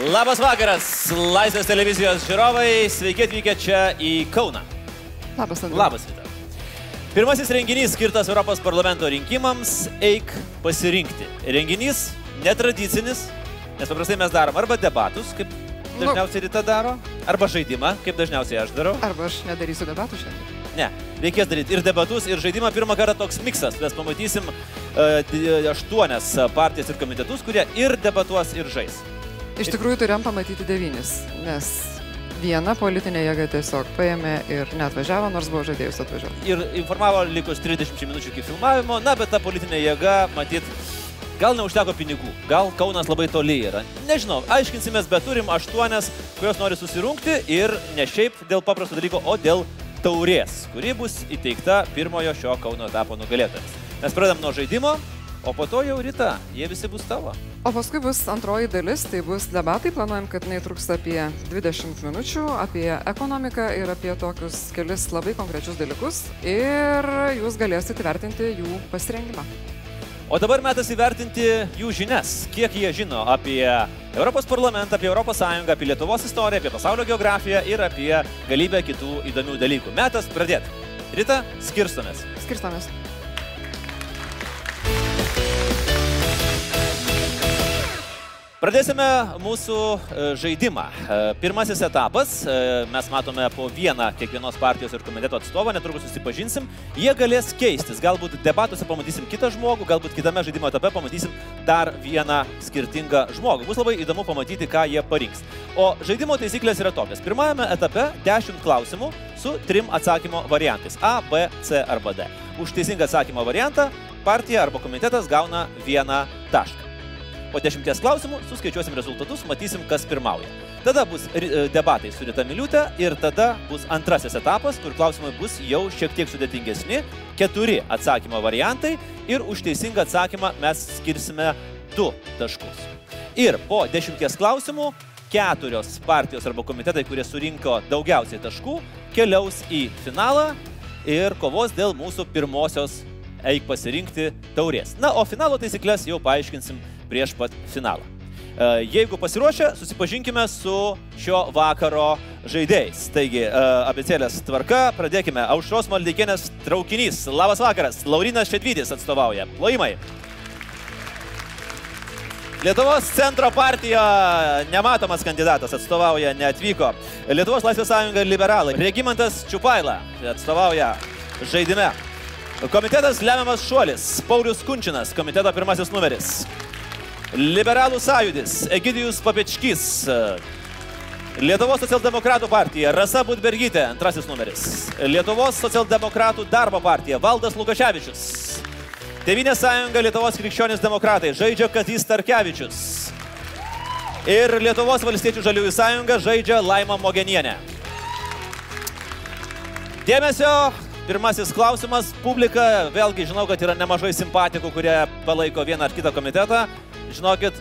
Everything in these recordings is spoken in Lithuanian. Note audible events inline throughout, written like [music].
Labas vakaras, Laisvės televizijos žiūrovai, sveiki atvykę čia į Kauną. Labas, Andriu. Labas, Vita. Pirmasis renginys skirtas Europos parlamento rinkimams - Eik pasirinkti. Renginys netradicinis, nes paprastai mes darom arba debatus, kaip dažniausiai Rita daro, arba žaidimą, kaip dažniausiai aš darau. Arba aš nedarysiu debatų šiandien. Ne, reikės daryti ir debatus, ir žaidimą. Pirmą kartą toks miksas. Mes pamatysim uh, aštuonias partijas ir komitetus, kurie ir debatuos, ir žais. Iš tikrųjų turėjom pamatyti devynis, nes viena politinė jėga tiesiog paėmė ir neatvažiavo, nors buvo žadėjus atvažiuoti. Ir informavo likus 30 minučių iki filmavimo, na, bet ta politinė jėga, matyt, gal neužteko pinigų, gal Kaunas labai toli yra. Nežinau, aiškinsimės, bet turim aštuonias, kurios nori susirungti ir ne šiaip dėl paprasto dalyko, o dėl taurės, kuri bus įteikta pirmojo šio Kauno etapo nugalėtojams. Mes pradedam nuo žaidimo, o po to jau ryta, jie visi bus tavo. O paskui bus antroji dalis, tai bus debatai, planuojam, kad jinai truks apie 20 minučių, apie ekonomiką ir apie tokius kelis labai konkrečius dalykus ir jūs galėsite įvertinti jų pasirengimą. O dabar metas įvertinti jų žinias, kiek jie žino apie Europos parlamentą, apie Europos Sąjungą, apie Lietuvos istoriją, apie pasaulio geografiją ir apie galybę kitų įdomių dalykų. Metas pradėti. Rita, skirstomės. Skirstomės. Pradėsime mūsų e, žaidimą. E, pirmasis etapas, e, mes matome po vieną kiekvienos partijos ir komiteto atstovą, netrukus susipažinsim. Jie galės keistis. Galbūt debatuose pamatysim kitą žmogų, galbūt kitame žaidimo etape pamatysim dar vieną skirtingą žmogų. Bus labai įdomu pamatyti, ką jie parinks. O žaidimo taisyklės yra tokios. Pirmajame etape 10 klausimų su trim atsakymo variantais - A, B, C arba D. Už teisingą atsakymo variantą partija arba komitetas gauna vieną tašką. Po dešimties klausimų suskaičiuosim rezultatus, matysim, kas pirmauja. Tada bus debatai su Rita Miliutė ir tada bus antrasis etapas, kur klausimai bus jau šiek tiek sudėtingesni. Keturi atsakymo variantai ir už teisingą atsakymą mes skirsime du taškus. Ir po dešimties klausimų keturios partijos arba komitetai, kurie surinko daugiausiai taškų, keliaus į finalą ir kovos dėl mūsų pirmosios eik pasirinkti taurės. Na, o finalo taisyklės jau paaiškinsim prieš pat finalą. Jeigu pasiruošę, susipažinkime su šio vakaro žaidėjais. Taigi, abecėlės tvarka, pradėkime. Aušros Maldikienės traukinys. Labas vakaras. Laurinas Šedvydis atstovauja. Plojimai. Lietuvos centro partija nematomas kandidatas atstovauja, neatvyko. Lietuvos Laisvės sąjunga liberalai. Regimantas Čiupaila atstovauja žaidime. Komitetas lemiamas šuolis. Paulius Kunčinas, komiteto pirmasis numeris. Liberalų sąjūdis, Egidijus Papečkys, Lietuvos socialdemokratų partija, Rasa Budbergytė, antrasis numeris. Lietuvos socialdemokratų darbo partija, Valdas Lukaševičius. Tevinės sąjunga Lietuvos krikščionys demokratai, žaidžia Kazys Tarkevičius. Ir Lietuvos valstiečių žaliųjų sąjunga žaidžia Laima Mogenienė. Dėmesio, Pirmasis klausimas. Publika, vėlgi žinau, kad yra nemažai simpatikų, kurie palaiko vieną ar kitą komitetą. Žinokit,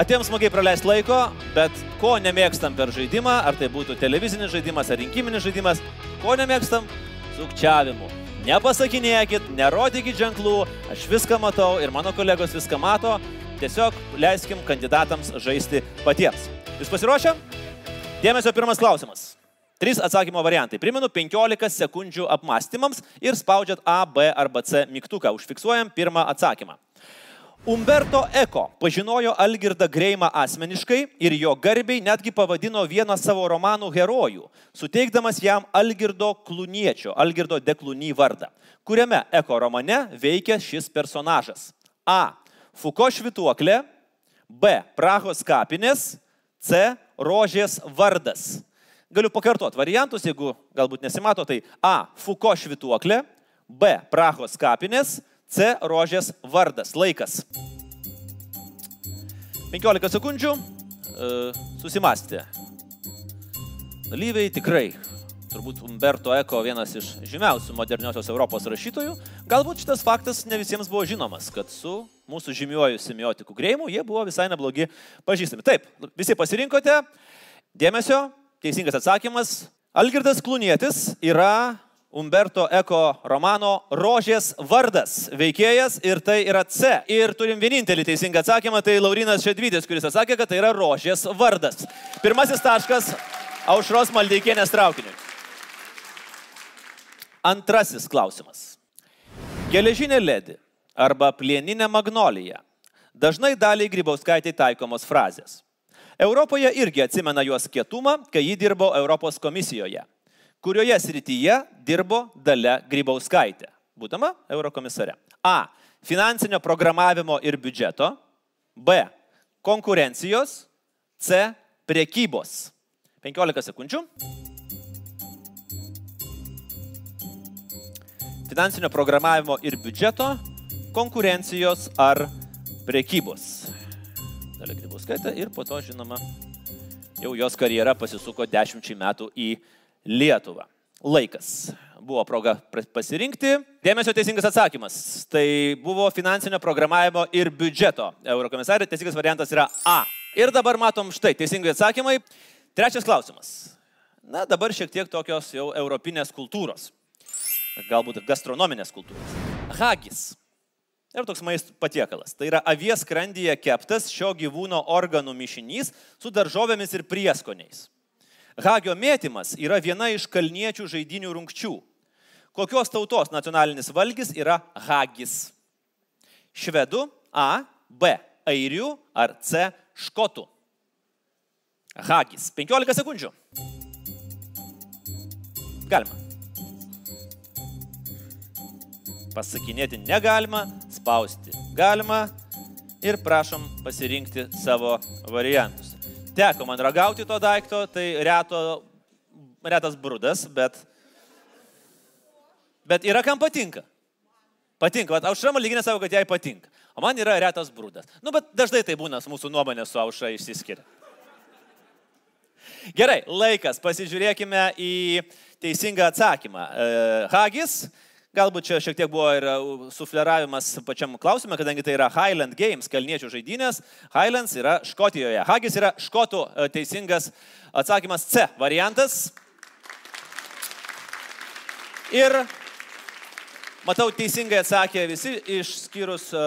atėjom smagiai praleisti laiko, bet ko nemėgstam per žaidimą, ar tai būtų televizinis žaidimas ar rinkiminis žaidimas, ko nemėgstam? Sukčiavimu. Nepasakinėkit, nerodykit ženklų, aš viską matau ir mano kolegos viską mato. Tiesiog leiskim kandidatams žaisti patiems. Jūs pasiruošę? Dėmesio pirmas klausimas. Trys atsakymo variantai. Primenu 15 sekundžių apmąstymams ir spaudžiat A, B arba C mygtuką. Užfiksuojam pirmą atsakymą. Umberto Eko pažinojo Algirdą Greimą asmeniškai ir jo garbiai netgi pavadino vieną savo romanų herojų, suteikdamas jam Algirdo Kluniečio, Algirdo Deklunį vardą, kuriame Eko romane veikia šis personažas. A. Fuko švituoklė, B. Prahos kapinės, C. Rožės vardas. Galiu pakartoti variantus, jeigu galbūt nesimato, tai A. Fuko švituoklė, B. Prahos kapinės, C. Rožės vardas. Laikas. 15 sekundžių. E, susimastė. Dalyviai tikrai. Turbūt Umberto Eko vienas iš žymiausių moderniosios Europos rašytojų. Galbūt šitas faktas ne visiems buvo žinomas, kad su mūsų žymiuoju semiotiku Greimu jie buvo visai neblogi pažįstami. Taip, visi pasirinkote. Dėmesio, teisingas atsakymas. Algirdas Klunietis yra Umberto Eko romano Rožės vardas veikėjas ir tai yra C. Ir turim vienintelį teisingą atsakymą, tai Laurinas Šedvytis, kuris atsakė, kad tai yra Rožės vardas. Pirmasis taškas Aušros Maldeikienės traukiniui. Antrasis klausimas. Geležinė ledė arba plieninė magnolija. Dažnai daliai grybauskaitai taikomos frazės. Europoje irgi atsimena jos kietumą, kai ji dirbo Europos komisijoje kurioje srityje dirbo Dalia Grybauskaitė, būdama eurokomisare. A. Finansinio programavimo ir biudžeto. B. Konkurencijos. C. Priekybos. 15 sekundžių. Finansinio programavimo ir biudžeto, konkurencijos ar priekybos. Dalia Grybauskaitė ir po to, žinoma, jau jos karjera pasisuko dešimčiai metų į Lietuvą. Laikas. Buvo proga pasirinkti. Dėmesio teisingas atsakymas. Tai buvo finansinio programavimo ir biudžeto. Eurokomisarė teisingas variantas yra A. Ir dabar matom štai teisingai atsakymai. Trečias klausimas. Na, dabar šiek tiek tokios jau europinės kultūros. Galbūt gastronominės kultūros. Hagis. Ir toks maisto patiekalas. Tai yra avies skrandyje keptas šio gyvūno organų mišinys su daržovėmis ir prieskoniais. Hagio mėtymas yra viena iš kalniečių žaidinių rungčių. Kokios tautos nacionalinis valgis yra hagis? Švedų A, B, airių ar C, škotų? Hagis. 15 sekundžių. Galima. Pasakinėti negalima, spausti galima ir prašom pasirinkti savo variantus. Teko man ragauti to daikto, tai reto, retas brudas, bet, bet yra kam patinka. Patinka, bet Aušra Malyginė savo, kad jai patinka. O man yra retas brudas. Nu, bet dažnai tai būna, mūsų nuomonė su Aušra išsiskiria. Gerai, laikas. Pasižiūrėkime į teisingą atsakymą. E, Hagis Galbūt čia šiek tiek buvo ir e, sufleravimas pačiam klausimui, kadangi tai yra Highland Games, kalniečių žaidynės. Highlands yra Škotijoje. Hagis yra škotų e, teisingas atsakymas C variantas. Ir matau teisingai atsakė visi išskyrus e,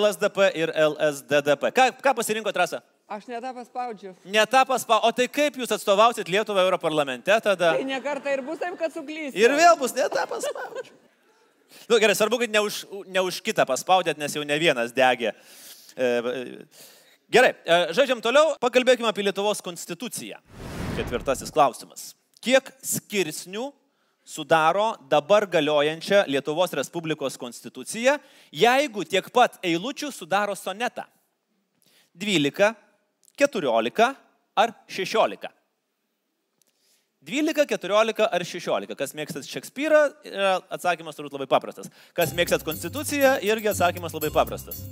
LSDP ir LSDDP. Ką, ką pasirinko trasą? Aš netą paspaudžiu. Netą paspaudžiu. O tai kaip jūs atstovausit Lietuvą Europarlamente tada? Tai nekartą ir bus taip, kad suklysit. Ir vėl bus netą paspaudžiu. Nu, gerai, svarbu, kad ne už, ne už kitą paspaudėt, nes jau ne vienas degė. E, gerai, e, žaidžiam toliau, pakalbėkime apie Lietuvos konstituciją. Ketvirtasis klausimas. Kiek skirsnių sudaro dabar galiojančią Lietuvos Respublikos konstituciją, jeigu tiek pat eilučių sudaro sonetą? 12, 14 ar 16? 12, 14 ar 16. Kas mėgstat Šekspyrą, atsakymas turbūt labai paprastas. Kas mėgstat Konstituciją, irgi atsakymas labai paprastas.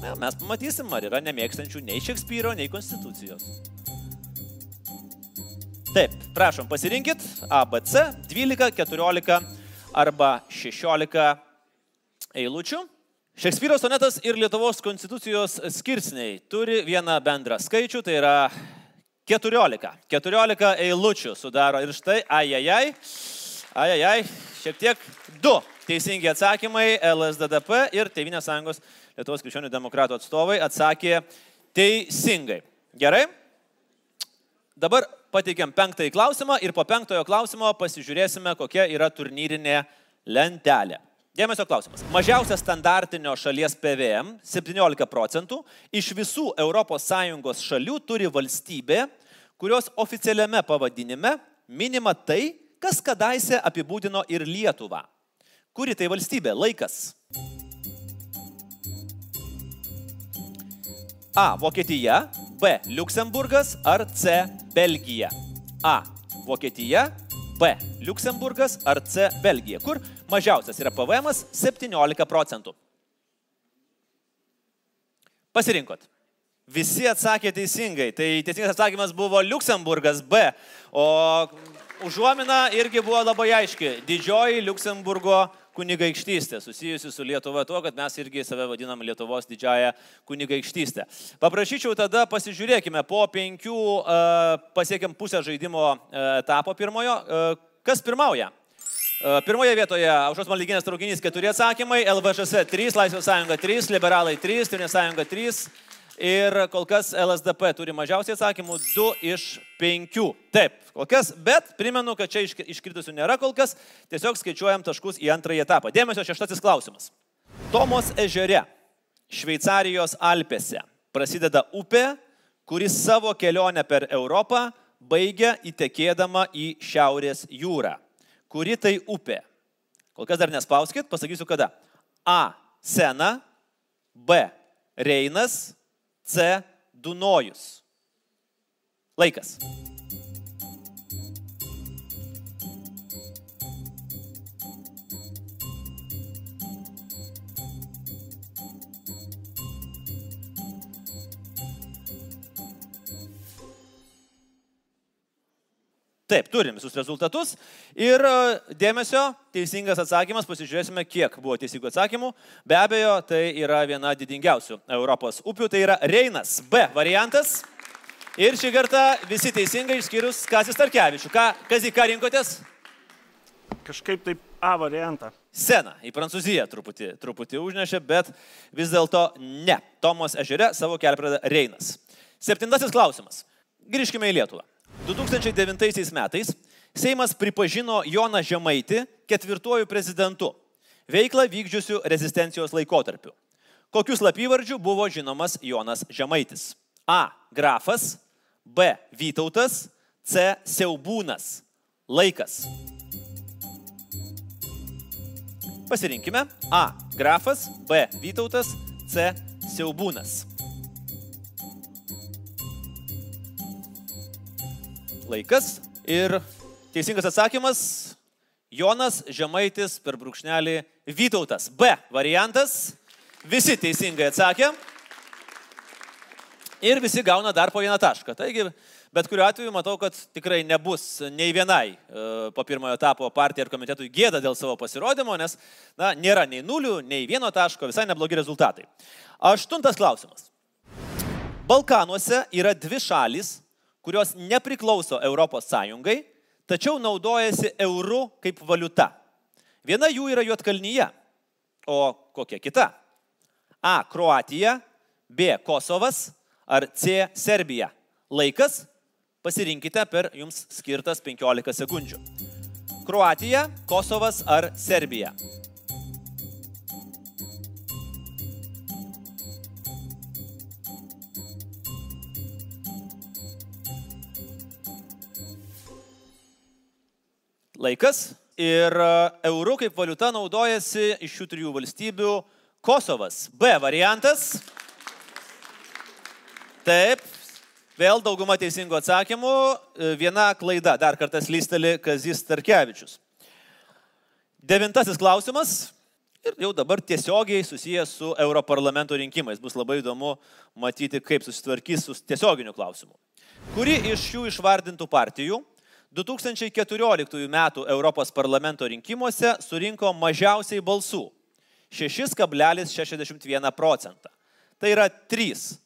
Na, mes pamatysim, ar yra nemėgstančių nei Šekspyro, nei Konstitucijos. Taip, prašom, pasirinkit A, B, C, 12, 14 arba 16 eilučių. Šekspyro sonetas ir Lietuvos konstitucijos skirsniai turi vieną bendrą skaičių, tai yra 14. 14 eilučių sudaro ir štai, ajajai, ajajai, šiek tiek du teisingi atsakymai LSDDP ir Tevinės sąjungos Lietuvos krikščionių demokratų atstovai atsakė teisingai. Gerai? Dabar pateikėm penktąjį klausimą ir po penktojo klausimo pasižiūrėsime, kokia yra turnyrinė lentelė. Dėmesio klausimas. Mažiausias standartinio šalies PVM 17 procentų iš visų ES šalių turi valstybė, kurios oficialiame pavadinime minima tai, kas kadaise apibūdino ir Lietuvą. Kuri tai valstybė? Laikas. A. Vokietija, B. Luksemburgas ar C. Belgija. A. Vokietija, B. Luksemburgas ar C. Belgija, kur mažiausias yra PVM 17 procentų. Pasirinkot. Visi atsakė teisingai. Tai teisingas atsakymas buvo Luksemburgas B. O užuomina irgi buvo labai aiški. Didžioji Luksemburgo kunigaikštystė, susijusi su Lietuva tuo, kad mes irgi save vadinam Lietuvos didžiąją kunigaikštystę. Paprašyčiau tada pasižiūrėkime, po penkių uh, pasiekėm pusę žaidimo uh, etapo pirmojo, uh, kas pirmauja? E, Pirmoje vietoje Aušos Maldyginės traukinys 4 atsakymai, LVŽS 3, Laisvės sąjunga 3, Liberalai 3, Trinės sąjunga 3 ir kol kas LSDP turi mažiausiai atsakymų 2 iš 5. Taip, kol kas, bet primenu, kad čia išk- iškritusių nėra kol kas, tiesiog skaičiuojam taškus į antrąjį etapą. Dėmesio šeštasis klausimas. Tomos ežere, Šveicarijos Alpėse, prasideda upė, kuris savo kelionę per Europą baigia įtekėdama į Šiaurės jūrą. Kuri tai upė? Kol kas dar nespauskit, pasakysiu kada. A. Sena, B. Reinas, C. Dunojus. Laikas. Taip, turim visus rezultatus. Ir e, dėmesio, teisingas atsakymas, pasižiūrėsime, kiek buvo teisingų atsakymų. Be abejo, tai yra viena didingiausių Europos upių, tai yra Reinas. B variantas. Ir šį kartą visi teisingai išskyrus Kasis Tarkevičių. Ką, kas į ką rinkotės? Kažkaip taip A variantą. Seną į Prancūziją truputį, truputį užnešė, bet vis dėlto ne. Tomos ežere savo kelią pradeda Reinas. Septintasis klausimas. Grįžkime į Lietuvą. 2009 metais Seimas pripažino Joną Žemaitį ketvirtuoju prezidentu, veiklą vykdžiusių rezistencijos laikotarpiu. Kokius slapyvardžių buvo žinomas Jonas Žemaitis? A. Grafas, B. Vytautas, C. Siaubūnas. Laikas. Pasirinkime A. Grafas, B. Vytautas, C. Siaubūnas. Laikas ir teisingas atsakymas Jonas Žemaitis per brūkšnelį Vytautas. B variantas. Visi teisingai atsakė. Ir visi gauna dar po vieną tašką. Taigi, bet kuriuo atveju matau, kad tikrai nebus nei vienai e, po pirmojo etapo partijai ir komitetui gėda dėl savo pasirodymo, nes na, nėra nei nulių, nei vieno taško, visai neblogi rezultatai. Aštuntas klausimas. Balkanuose yra dvi šalis, kurios nepriklauso Europos Sąjungai, tačiau naudojasi eurų kaip valiuta. Viena jų yra Juotkalnyje, o kokia kita? A. Kroatija, B. Kosovas ar C. Serbija. Laikas pasirinkite per jums skirtas 15 sekundžių. Kroatija, Kosovas ar Serbija. Laikas ir e, eurų kaip valiuta naudojasi iš šių trijų valstybių Kosovas. B variantas. Taip, vėl dauguma teisingų atsakymų. E, Viena klaida, dar kartą slysteli Kazis Tarkevičius. Devintasis klausimas. Ir jau dabar tiesiogiai susijęs su Europarlamento rinkimais. Bus labai įdomu matyti, kaip susitvarkys su tiesioginiu klausimu. Kuri iš šių išvardintų partijų 2014 m. Europos parlamento rinkimuose surinko mažiausiai balsų - 6,61 procentą. Tai yra trys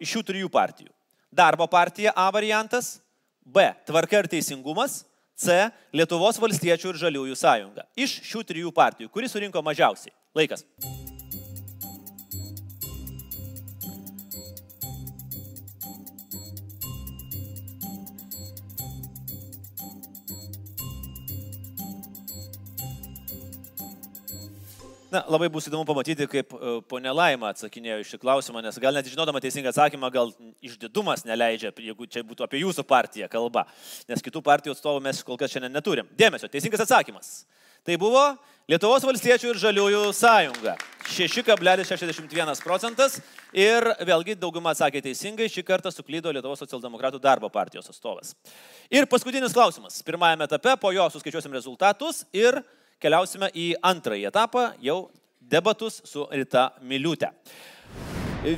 iš šių trijų partijų. Darbo partija A variantas, B. Tvarka ir teisingumas, C. Lietuvos valstiečių ir žaliųjų sąjunga. Iš šių trijų partijų, kuri surinko mažiausiai. Laikas. Na, labai bus įdomu pamatyti, kaip e, ponė Laima atsakinėjo iš šį klausimą, nes gal net žinodama teisingą atsakymą, gal išdidumas neleidžia, jeigu čia būtų apie jūsų partiją kalba, nes kitų partijų atstovų mes kol kas šiandien neturim. Dėmesio, teisingas atsakymas. Tai buvo Lietuvos valstiečių ir žaliųjų sąjunga. 6,61 procentas ir vėlgi dauguma atsakė teisingai, šį kartą suklydo Lietuvos socialdemokratų darbo partijos atstovas. Ir paskutinis klausimas. Pirmajame etape, po jo suskaičiuosim rezultatus ir keliausime į antrąjį etapą, jau debatus su Rita Miliūtė.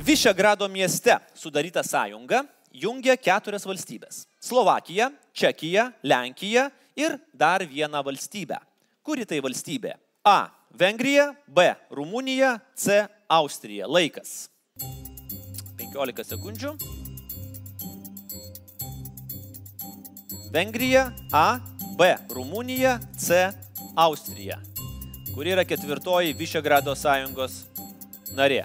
Višegrado mieste sudaryta sąjunga jungia keturias valstybės - Slovakiją, Čekiją, Lenkiją ir dar vieną valstybę. Kuri tai valstybė? A. Vengrija, B. Rumunija, C. Austrija. Laikas. 15 sekundžių. Vengrija, A. B. Rumunija, C. Austrija, kuri yra ketvirtoji Višegrado sąjungos narė.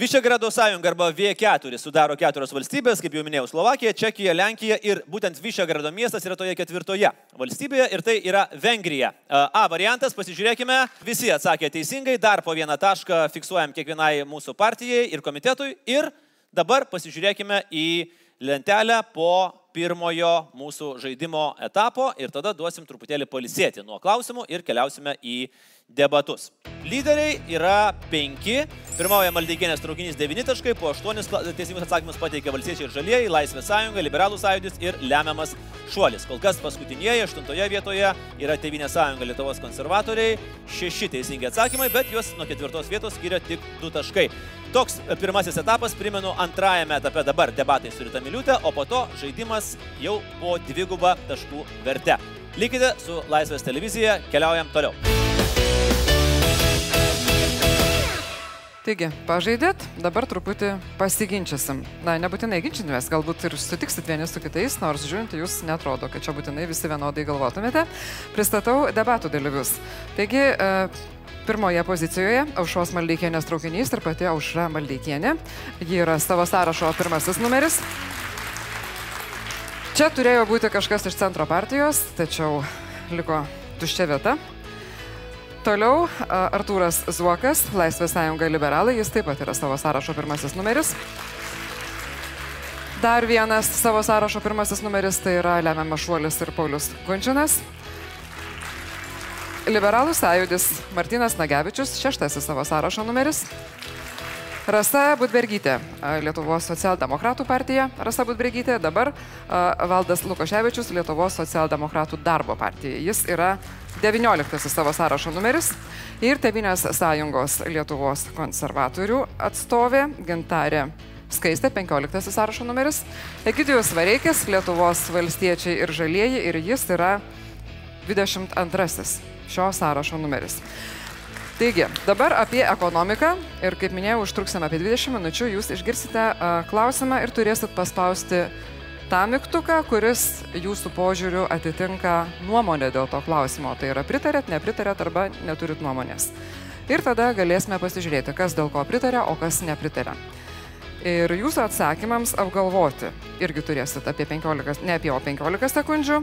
Višegrado sąjunga arba V4 sudaro keturios valstybės, kaip jau minėjau, Slovakija, Čekija, Lenkija ir būtent Višegrado miestas yra toje ketvirtoje valstybėje ir tai yra Vengrija. A variantas, pasižiūrėkime, visi atsakė teisingai, dar po vieną tašką fiksuojam kiekvienai mūsų partijai ir komitetui ir dabar pasižiūrėkime į lentelę po pirmojo mūsų žaidimo etapo ir tada duosim truputėlį palisėti nuo klausimų ir keliausime į debatus. Lyderiai yra penki. Pirmauja Maldeikienės traukinys 9 taškai, po 8 teisingus atsakymus pateikė Valstiečiai ir Žalieji, Laisvės sąjunga, Liberalų sąjūdis ir lemiamas šuolis. Kol kas paskutinieji, aštuntoje vietoje yra Tevinė sąjunga Lietuvos konservatoriai. Šeši teisingi atsakymai, bet juos nuo ketvirtos vietos skiria tik 2 taškai. Toks pirmasis etapas, primenu, antrajame etape dabar debatai su Rita Miliutė, o po to žaidimas jau po dvigubą taškų vertę. Likite su Laisvės televizija, keliaujam toliau. Taigi, pažaidėt, dabar truputį pasiginčysim. Na, nebūtinai ginčinimės, galbūt ir sutiksit vieni su kitais, nors žiūrint, jūs netrodo, kad čia būtinai visi vienodai galvotumėte. Pristatau debatų dalyvius. Taigi, e, pirmoje pozicijoje Aušos Maldeikienės traukinys ir pati Aušra Maldeikienė. Ji yra savo sąrašo pirmasis numeris. Čia turėjo būti kažkas iš centro partijos, tačiau liko tuščia vieta. Toliau Artūras Zuokas, Laisvės sąjunga liberalai, jis taip pat yra savo sąrašo pirmasis numeris. Dar vienas savo sąrašo pirmasis numeris tai yra lemiamas šuolis ir Paulius Gunčinas. Liberalų sąjūdis Martinas Nagevičius, šeštasis savo sąrašo numeris. Rasa Budbergytė, Lietuvos socialdemokratų partija. Rasa Budbergytė, dabar Valdas Lukoševičius, Lietuvos socialdemokratų darbo partija. Jis yra 19 savo sąrašo numeris ir Tevinės sąjungos Lietuvos konservatorių atstovė Gintarė Skaistė, 15 sąrašo numeris. Egidijus Vareikis, Lietuvos valstiečiai ir žalieji ir jis yra 22 šio sąrašo numeris. Taigi, dabar apie ekonomiką ir kaip minėjau, užtruksime apie 20 minučių, jūs išgirsite uh, klausimą ir turėsit paspausti tą mygtuką, kuris jūsų požiūriu atitinka nuomonę dėl to klausimo. Tai yra pritarėt, nepritarėt arba neturit nuomonės. Ir tada galėsime pasižiūrėti, kas dėl ko pritarė, o kas nepritarė. Ir jūsų atsakymams apgalvoti irgi turėsit apie 15, ne apie 15 sekundžių,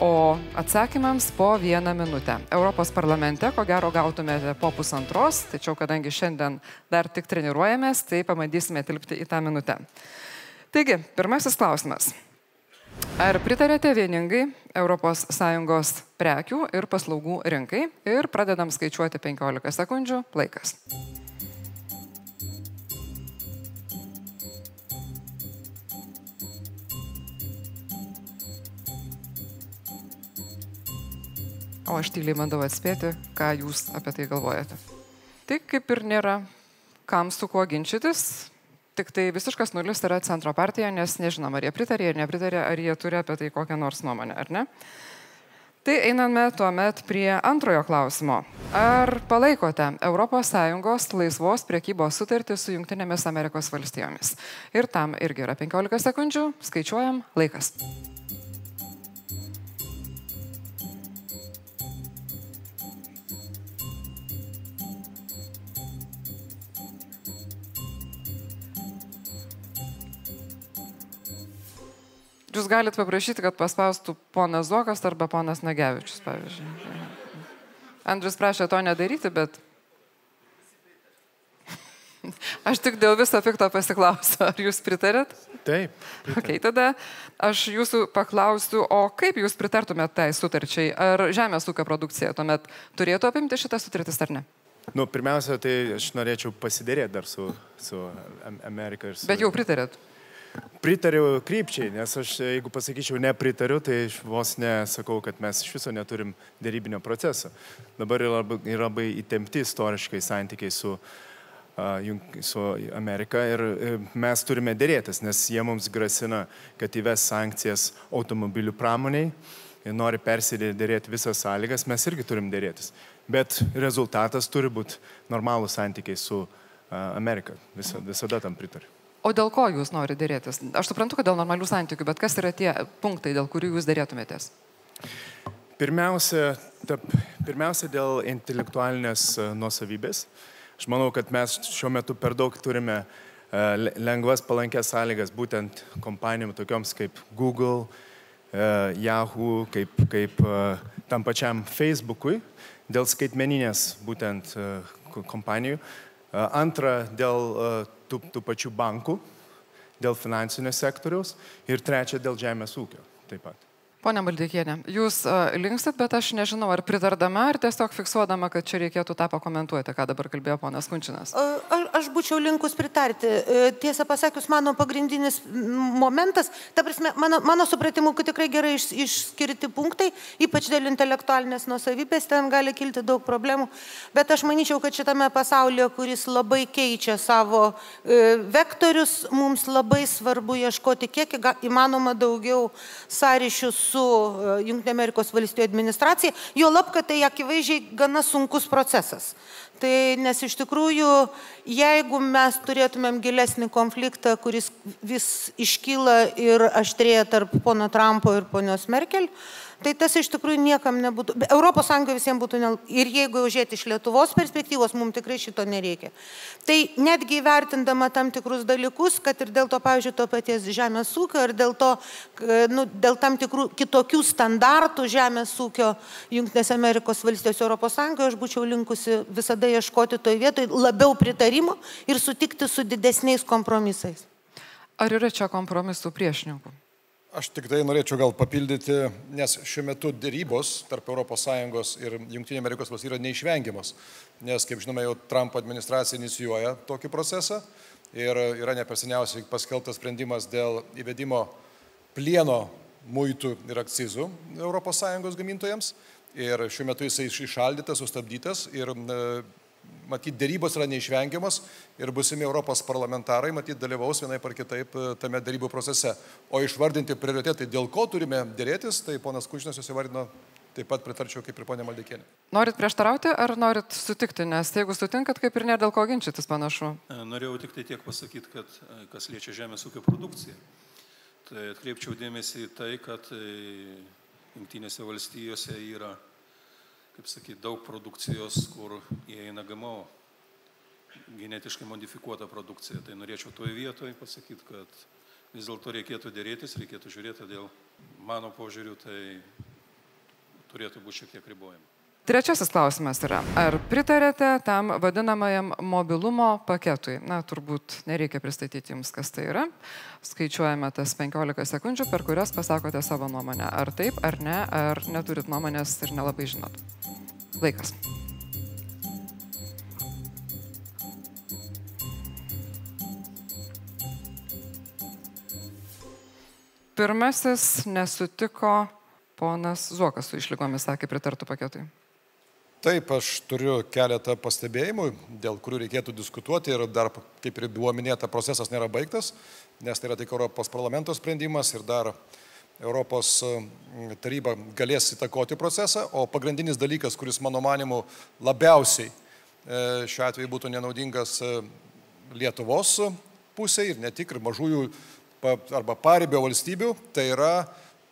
o atsakymams po vieną minutę. Europos parlamente, ko gero, gautumėte po pusantros, tačiau kadangi šiandien dar tik treniruojamės, tai pabandysime tilpti į tą minutę. Taigi, pirmasis klausimas. Ar pritarėte vieningai ES prekių ir paslaugų rinkai? Ir pradedam skaičiuoti 15 sekundžių. Laikas. O aš tyliai bandau atspėti, ką jūs apie tai galvojate. Tai kaip ir nėra kam su kuo ginčytis, tik tai visiškas nulis yra centro partija, nes nežinom, ar jie pritarė ar nepritarė, ar jie turi apie tai kokią nors nuomonę, ar ne. Tai einame tuomet prie antrojo klausimo. Ar palaikote ES laisvos priekybos sutartį su Junktinėmis Amerikos valstijomis? Ir tam irgi yra 15 sekundžių, skaičiuojam laikas. Jūs galite paprašyti, kad paspaustų ponas Zokas arba ponas Nagevičius, pavyzdžiui. Andrius prašė to nedaryti, bet [laughs] Aš tik dėl viso pikto pasiklausiu, ar jūs pritarėt? Taip. Pritar. Okay, tada aš jūsų paklausiu, o kaip jūs pritartumėte tai sutarčiai? Ar žemės ūkio produkcija tuomet turėtų apimti šitą sutartis ar ne? Nu, pirmiausia, tai aš norėčiau pasidėrėti dar su, su Amerika ir su... Bet jau pritarėt? Pritariu krypčiai, nes aš, jeigu pasakyčiau nepritariu, tai vos nesakau, kad mes iš viso neturim dėrybinio proceso. Dabar yra labai, yra labai įtempti istoriškai santykiai su, uh, su Amerika ir mes turime dėrėtis, nes jie mums grasina, kad įves sankcijas automobilių pramoniai nori persidėrėti visas sąlygas, mes irgi turim dėrėtis. Bet rezultatas turi būti normalūs santykiai su Amerika. Visa, visada tam pritariu. O dėl ko jūs norite dėrėtis? Aš suprantu, kad dėl normalių santykių, bet kas yra tie punktai, dėl kurių jūs dėrėtumėtės? Pirmiausia, ta, pirmiausia dėl intelektualinės e, nuosavybės. Aš manau, kad mes šiuo metu per daug turime e, lengvas palankės sąlygas būtent kompanijom tokioms kaip Google, e, Yahoo, kaip, kaip tam pačiam Facebookui dėl skaitmeninės būtent kompanijų. Antra, dėl tų, tų pačių bankų, dėl finansinio sektoriaus ir trečia, dėl žemės ūkio taip pat. Pone Maldeikienė, jūs uh, linkstat, bet aš nežinau, ar pritardama, ar tiesiog fiksuodama, kad čia reikėtų tą pakomentuoti, ką dabar kalbėjo ponas Kunčinas. A, aš būčiau linkus pritarti. E, tiesą pasakius, mano pagrindinis momentas, ta prasme, mano, mano supratimu, kad tikrai gerai iš, išskirti punktai, ypač dėl intelektualinės nusavybės, ten gali kilti daug problemų. Bet aš manyčiau, kad šitame pasaulyje, kuris labai keičia savo e, vektorius, mums labai svarbu ieškoti kiek įmanoma daugiau sąryšių su e, valstijų administracija, jo lab, kad tai akivaizdžiai gana sunkus procesas. Tai nes iš tikrųjų, jeigu mes turėtumėm gilesnį konfliktą, kuris vis iškyla ir aštrėja tarp pono Trumpo ir ponios Merkel, tai tas iš tikrųjų niekam nebūtų, Sąjunga visiems būtų, ne, ir jeigu jau žiūrėti iš Lietuvos perspektyvos, mums tikrai šito nereikia. Tai netgi vertindama tam tikrus dalykus, kad ir dėl to, pavyzdžiui, to paties žemės ūkio, ir dėl to, nu, dėl tam tikrų kitokių standartų žemės ūkio Junktinės Amerikos valstijos Sąjungoje, aš būčiau linkusi visada ieškoti toje vietoje labiau pritarimo ir sutikti su didesniais kompromisais. Ar yra čia kompromisų priešininkų? Aš tik tai norėčiau gal papildyti, nes šiuo metu dėrybos tarp ES ir JAV yra neišvengiamos, nes, kaip žinome, jau Trumpo administracija inicijuoja tokį procesą ir yra neperseniausiai paskeltas sprendimas dėl įvedimo plieno muitų ir akcizų ES gamintojams. Ir šiuo metu jisai išaldytas, sustabdytas ir matyt, dėrybos yra neišvengiamas ir busimi Europos parlamentarai, matyt, dalyvaus vienai par kitaip e, tame dėrybų procese. O išvardinti prioritetai, dėl ko turime dėrėtis, tai ponas Kušinas jūs įvardino taip pat pritarčiau kaip ir ponė Maldekėnė. Norit prieštarauti ar norit sutikti, nes jeigu sutinkat, kaip ir nėra dėl ko ginčytis panašu? E, norėjau tik tai tiek pasakyti, kad e, kas liečia žemės ūkio produkciją, tai atkreipčiau dėmesį į tai, kad Junktinėse valstijose yra kaip sakyti, daug produkcijos, kur įeina GMO, genetiškai modifikuota produkcija. Tai norėčiau toje vietoje pasakyti, kad vis dėlto reikėtų dėrėtis, reikėtų žiūrėti, dėl mano požiūrių tai turėtų būti šiek tiek ribojama. Trečiasis klausimas yra, ar pritarėte tam vadinamajam mobilumo paketui? Na, turbūt nereikia pristatyti jums, kas tai yra. Skaičiuojame tas 15 sekundžių, per kurias pasakote savo nuomonę. Ar taip, ar ne, ar neturit nuomonės ir nelabai žinot. Laikas. Pirmasis nesutiko ponas Zuokas su išlygomis, sakė, pritartų paketui. Taip, aš turiu keletą pastebėjimų, dėl kurių reikėtų diskutuoti ir dar, kaip ir buvo minėta, procesas nėra baigtas, nes tai yra tik Europos parlamento sprendimas ir dar Europos mm, taryba galės įtakoti procesą, o pagrindinis dalykas, kuris mano manimu labiausiai e, šiuo atveju būtų nenaudingas e, Lietuvos pusė ir ne tik ir mažųjų arba paribio valstybių, tai yra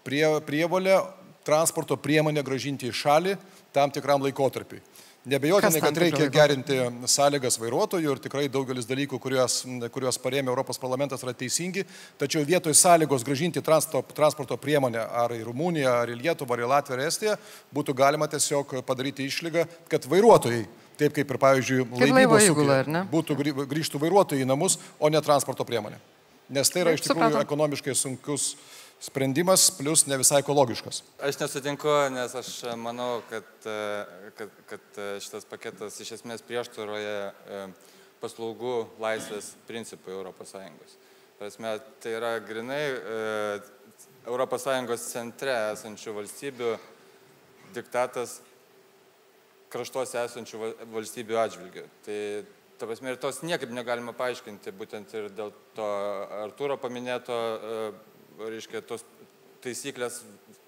prie, prievolė transporto priemonę gražinti į šalį tam tikram laikotarpiui. Nebejotinai, kad reikia gerinti sąlygas vairuotojų ir tikrai daugelis dalykų, kuriuos, kuriuos parėmė Europos parlamentas, yra teisingi, tačiau vietoj sąlygos gražinti transporto, priemonę ar į Rumuniją, ar į Lietuvą, ar į Latviją, ar Estiją, būtų galima tiesiog padaryti išlygą, kad vairuotojai Taip kaip ir, pavyzdžiui, laivybos įgula, būtų grįžtų vairuotojai į namus, o ne transporto priemonė. Nes tai yra iš tikrųjų ekonomiškai sunkus sprendimas, plus ne visai ekologiškas. Aš nesutinku, nes aš manau, kad, kad, kad šitas paketas iš esmės prieštaroje paslaugų laisvės principui ES. Prasme, tai yra grinai ES centre esančių valstybių diktatas kraštuose esančių valstybių atžvilgių. Tai Ta prasme, ir tos niekaip negalima paaiškinti, būtent ir dėl to Artūro paminėto reiškia, tos taisyklės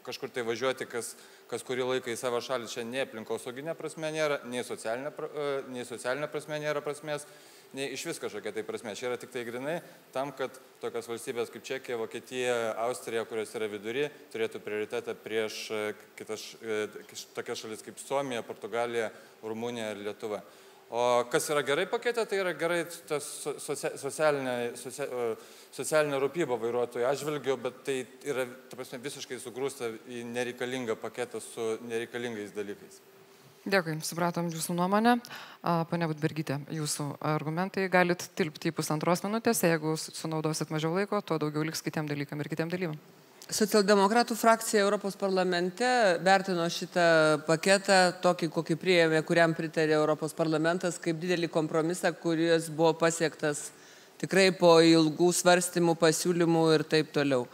kažkur tai važiuoti, kas, kas kurį laiką į savo šalį čia nei aplinkosauginė prasme nėra, nei socialinė, e, nei socialinė prasme nėra prasmės. nei iš vis kažkokia tai prasme. Čia yra tik tai grinai tam, kad tokios valstybės kaip Čekija, Vokietija, Austrija, kurios yra vidury, turėtų prioritetą prieš e, kitas, e, tokias šalis kaip Suomija, Portugalija, Rumunija ir Lietuva. O kas yra gerai pakete, tai yra gerai tas socialinė, socialinė rūpyba vairuotojų atžvilgiu, bet tai yra prasme, visiškai sugrūsta į nereikalingą paketą su nereikalingais dalykais. Dėkui, supratom jūsų nuomonę. Pane Budbergytė, jūsų argumentai galit tilpti į pusantros minutės, jeigu sunaudosit mažiau laiko, tuo daugiau liks kitiem dalykam ir kitiem dalyvam. Socialdemokratų frakcija Europos parlamente vertino šitą paketą, tokį, kokį priėmė, kuriam pritarė Europos parlamentas, kaip didelį kompromisą, kuris buvo pasiektas tikrai po ilgų svarstymų, pasiūlymų ir taip toliau.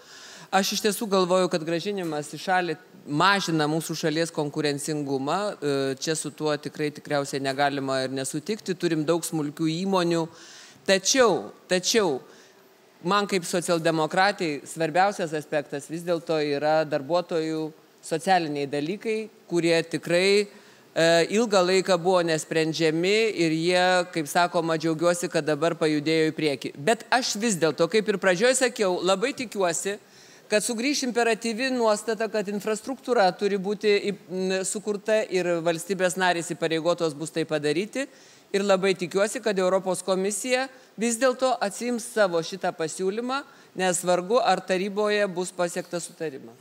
Aš iš tiesų galvoju, kad gražinimas į šalį mažina mūsų šalies konkurencingumą. E, čia su tuo tikrai tikriausiai negalima ir nesutikti. Turim daug smulkių įmonių. Tačiau, tačiau, man kaip socialdemokratai svarbiausias aspektas vis dėlto yra darbuotojų socialiniai dalykai, kurie tikrai e, ilgą laiką buvo nesprendžiami ir jie, kaip sakoma, džiaugiuosi, kad dabar pajudėjo į priekį. Bet aš vis dėlto, kaip ir pradžioje sakiau, labai tikiuosi, kad sugrįš imperatyvi nuostata, kad infrastruktūra turi būti sukurta ir valstybės narės įpareigotos bus tai padaryti. Ir labai tikiuosi, kad Europos komisija vis dėlto atsims savo šitą pasiūlymą, nes vargu ar taryboje bus pasiektas sutarimas.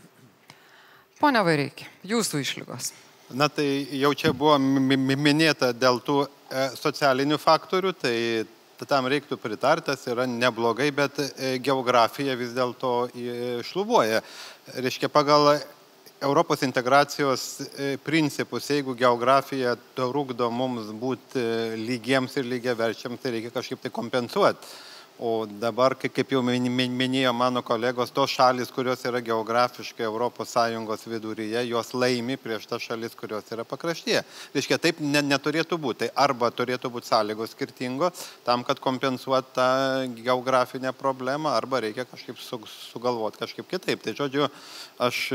Pone Vaireikia, jūsų išlygos. Na tai jau čia buvo minėta dėl tų e, socialinių faktorių, tai tam reiktų pritartas, yra neblogai, bet e, geografija vis dėlto šlubuoja. Reiškia, pagal Europos integracijos e, principus, jeigu geografija trukdo mums būti e, lygiems ir lygiaverčiams, tai reikia kažkaip tai kompensuoti. O dabar, kaip jau minėjo mano kolegos, tos šalis, kurios yra geografiškai ES viduryje, jos laimi prieš tas šalis, kurios yra pakraštyje. Reiškia, taip ne, neturėtų būti. Tai arba turėtų būti sąlygos skirtingos tam, kad kompensuot tą geografinę problemą, arba reikia kažkaip su, sugalvoti kažkaip kitaip. Tai žodžiu, aš,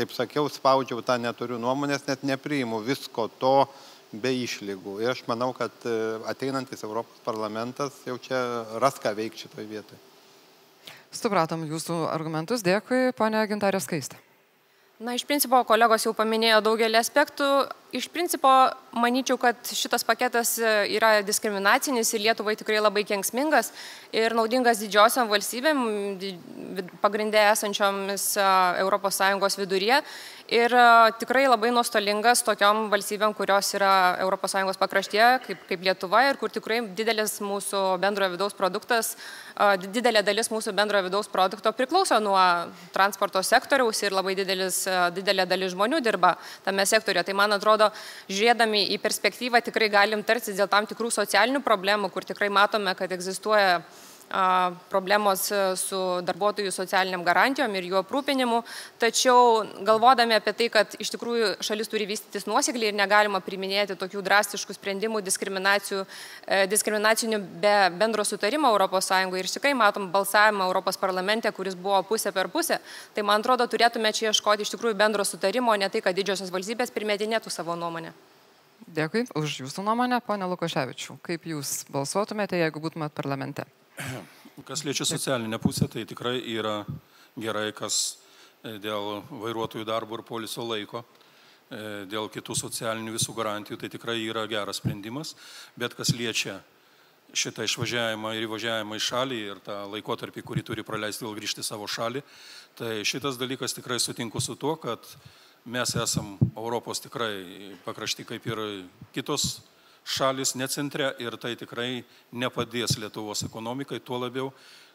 kaip sakiau, spaudžiau tą neturiu nuomonės, net nepriimu visko to, be išlygų. Ir aš manau, kad e, ateinantis Europos parlamentas jau čia ras ką veikti šitoje vietoje. Supratom jūsų argumentus. Dėkui, ponia Gintarė Skaistė. Na, iš principo, kolegos jau paminėjo daugelį aspektų. Iš principo, manyčiau, kad šitas paketas e, yra diskriminacinis ir Lietuvai tikrai labai kenksmingas ir naudingas didžiosiam valstybėm, pagrindė esančiomis ES viduryje ir e, tikrai labai nuostolingas tokiom valstybėm, kurios yra ES pakraštyje, kaip, kaip Lietuva ir kur tikrai didelis mūsų bendrojo vidaus produktas, e, didelė dalis mūsų bendrojo vidaus produkto priklauso nuo transporto sektoriaus ir labai didelis, didelė dalis žmonių dirba tame sektoriuje. Tai man atrodo, žiūrėdami į perspektyvą tikrai galim tartis dėl tam tikrų socialinių problemų, kur tikrai matome, kad egzistuoja problemos su darbuotojų socialiniam garantijom ir jų aprūpinimu. Tačiau galvodami apie tai, kad iš tikrųjų šalis turi vystytis nuosekliai ir negalima priminėti tokių drastiškų sprendimų diskriminacinių be bendro sutarimo ES ir tikrai matom balsavimą Europos parlamente, kuris buvo pusė per pusę, tai man atrodo turėtume čia ieškoti iš tikrųjų bendro sutarimo, ne tai, kad didžiosios valstybės primetinėtų savo nuomonę. Dėkui už Jūsų nuomonę, ponė Lukoševičių. Kaip Jūs balsuotumėte, jeigu būtumėt parlamente? [clears throat] Kas liečia socialinę pusę, tai tikrai yra gerai, kas e, dėl vairuotojų darbo ir poliso laiko, e, dėl kitų socialinių visų garantijų, tai tikrai yra geras sprendimas, bet kas liečia šitą išvažiavimą ir įvažiavimą į šalį ir tą laikotarpį, kurį turi praleisti vėl grįžti į savo šalį, tai šitas dalykas tikrai sutinku su tuo, kad mes esam Europos tikrai pakrašti kaip ir kitos šalis, ne centre ir tai tikrai nepadės Lietuvos ekonomikai, tuo labiau,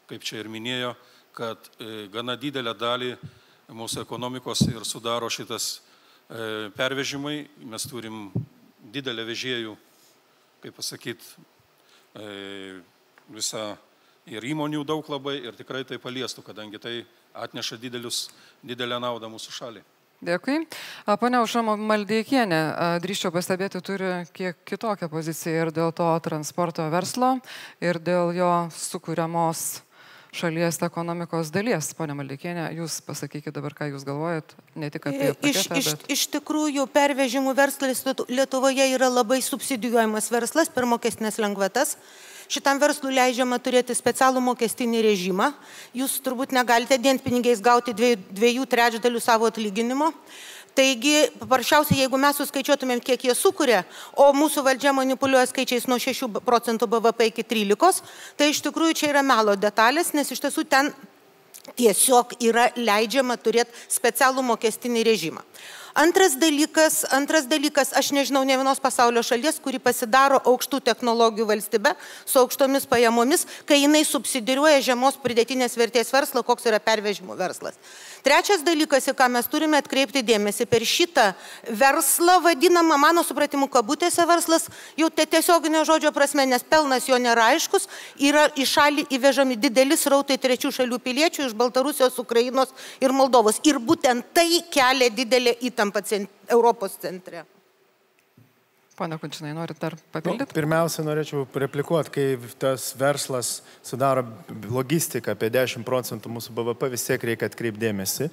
kaip čia ir minėjo, kad e, gana didelę dalį mūsų ekonomikos ir sudaro šitas e, pervežimai. Mes turim didelę vežėjų, kaip pasakyti, e, visą ir įmonių daug labai ir tikrai tai paliestų, kadangi tai atneša didelius, didelę naudą mūsų šaliai. Dėkui. Pone Užamo Maldeikienė, drįščiau pastebėti, turi kiek kitokią poziciją ir dėl to transporto verslo, ir dėl jo sukūriamos šalies ekonomikos dalies. Pone Maldeikienė, jūs pasakykite dabar, ką jūs galvojat, ne tik apie... Paketą, iš, iš, bet... iš tikrųjų, pervežimų verslas Lietuvoje yra labai subsidijuojamas verslas per mokestinės lengvatas. Šitam verslui leidžiama turėti specialų mokestinį režimą. Jūs turbūt negalite dienpinigiais gauti dviejų, dviejų trečdalių savo atlyginimo. Taigi, paprasčiausiai, jeigu mes suskaičiuotumėm, kiek jie sukuria, o mūsų valdžia manipuliuoja skaičiais nuo 6 procentų BVP iki 13, tai iš tikrųjų čia yra melo detalės, nes iš tiesų ten tiesiog yra leidžiama turėti specialų mokestinį režimą. Antras dalykas, antras dalykas, aš nežinau ne vienos pasaulio šalies, kuri pasidaro aukštų technologijų valstybė su aukštomis pajamomis, kai jinai subsidiruoja žemos pridėtinės vertės verslą, koks yra pervežimų verslas. Trečias dalykas, į ką mes turime atkreipti dėmesį, per šitą verslą vadinamą, mano supratimu, kabutėse verslas, jau te tiesioginio žodžio prasme, nes pelnas jo nėra aiškus, yra į šalį įvežami didelis rautai trečių šalių piliečių iš Baltarusijos, Ukrainos ir Moldovos. Ir būtent tai kelia didelę įtampą Europos centre. Pane Kunčinai, norit dar papildyti? Nu, pirmiausia, norėčiau replikuoti, kai tas verslas sudaro logistiką apie 10 procentų mūsų BVP, vis tiek reikia atkreipdėmėsi.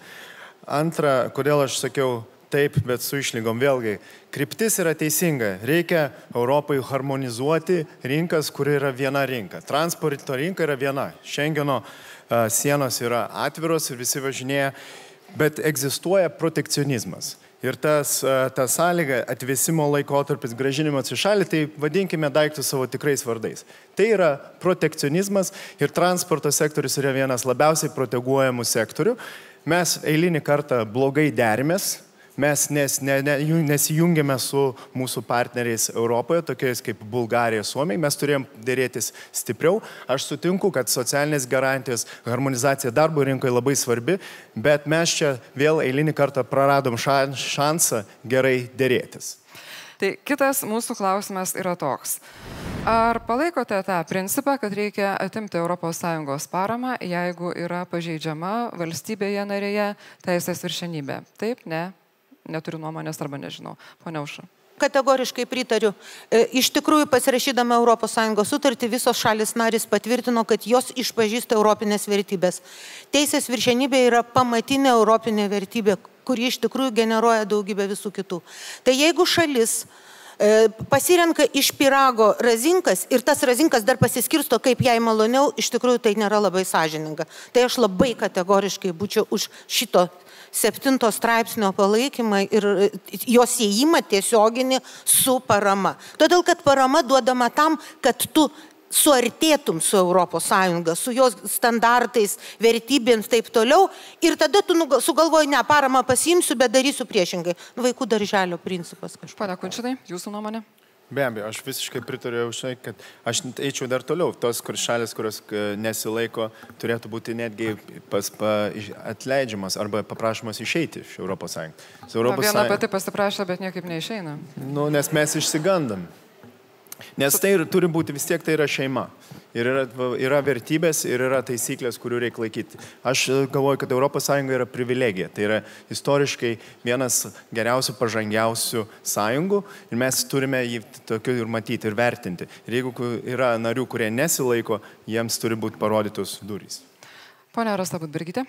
Antra, kodėl aš sakiau taip, bet su išlygom vėlgi, kryptis yra teisinga. Reikia Europai harmonizuoti rinkas, kur yra viena rinka. Transporto rinka yra viena. Šengeno sienos yra atviros ir visi važinėja, bet egzistuoja protekcionizmas. Ir tas, ta sąlyga atvėsimo laikotarpis, gražinimas į šalį, tai vadinkime daiktus savo tikrais vardais. Tai yra protekcionizmas ir transporto sektorius yra vienas labiausiai proteguojamų sektorių. Mes eilinį kartą blogai derimės, mes nes, ne, ne, nesijungėme su mūsų partneriais Europoje, tokiais kaip Bulgarija, Suomija, mes turėjom dėrėtis stipriau. Aš sutinku, kad socialinės garantijos, harmonizacija darbo rinkoje labai svarbi, bet mes čia vėl eilinį kartą praradom šansą gerai dėrėtis. Tai kitas mūsų klausimas yra toks. Ar palaikote tą principą, kad reikia atimti ES paramą, jeigu yra pažeidžiama valstybėje narėje teisės viršenybė? Taip, ne? Neturiu nuomonės arba nežinau. Pone Auša. Kategoriškai pritariu. E, iš tikrųjų, pasirašydama ES sutartį, visos šalis narys patvirtino, kad jos išpažįsta europinės vertybės. Teisės viršenybė yra pamatinė europinė vertybė, kuri iš tikrųjų generuoja daugybę visų kitų. Tai jeigu šalis e, pasirenka iš pirago razinkas ir tas razinkas dar pasiskirsto, kaip jai maloniau, iš tikrųjų tai nėra labai sąžininga. Tai aš labai kategoriškai būčiau už šito septinto straipsnio palaikymą ir jos įėjimą tiesioginį su parama. Todėl, kad parama duodama tam, kad tu suartėtum su ES, su jos standartais, vertybėms taip toliau ir tada tu sugalvoji, ne, paramą pasiimsiu, bet darysiu priešingai. Nu, vaikų darželio principas kažkoks. Pane Kunčinai, jūsų nuomonė? Be abejo, aš visiškai pritariu už tai, kad aš eičiau dar toliau. Tos kur šalis, kurios e, nesilaiko, turėtų būti netgi pas, pa, atleidžiamas arba paprašomas išeiti iš ES. Viena pati pasiprašo, bet niekaip neišeina. Nu, nes mes išsigandam. Nes tai turi būti vis tiek tai yra šeima. Ir yra, yra vertybės ir yra taisyklės, kurių reikia laikyti. Aš galvoju, kad ES yra privilegija. Tai yra istoriškai vienas geriausių, pažangiausių sąjungų ir mes turime jį tokiu ir matyti ir vertinti. Ir jeigu yra narių, kurie nesilaiko, jiems turi būti parodytos durys. Pone Rasta Budbergite.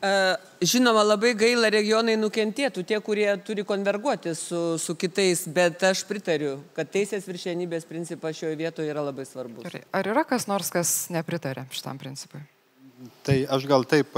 Žinoma, labai gaila regionai nukentėtų, tie, kurie turi konverguoti su, su kitais, bet aš pritariu, kad teisės viršienybės principas šioje vietoje yra labai svarbus. Ar yra kas nors, kas nepritarė šitam principui? Tai aš gal taip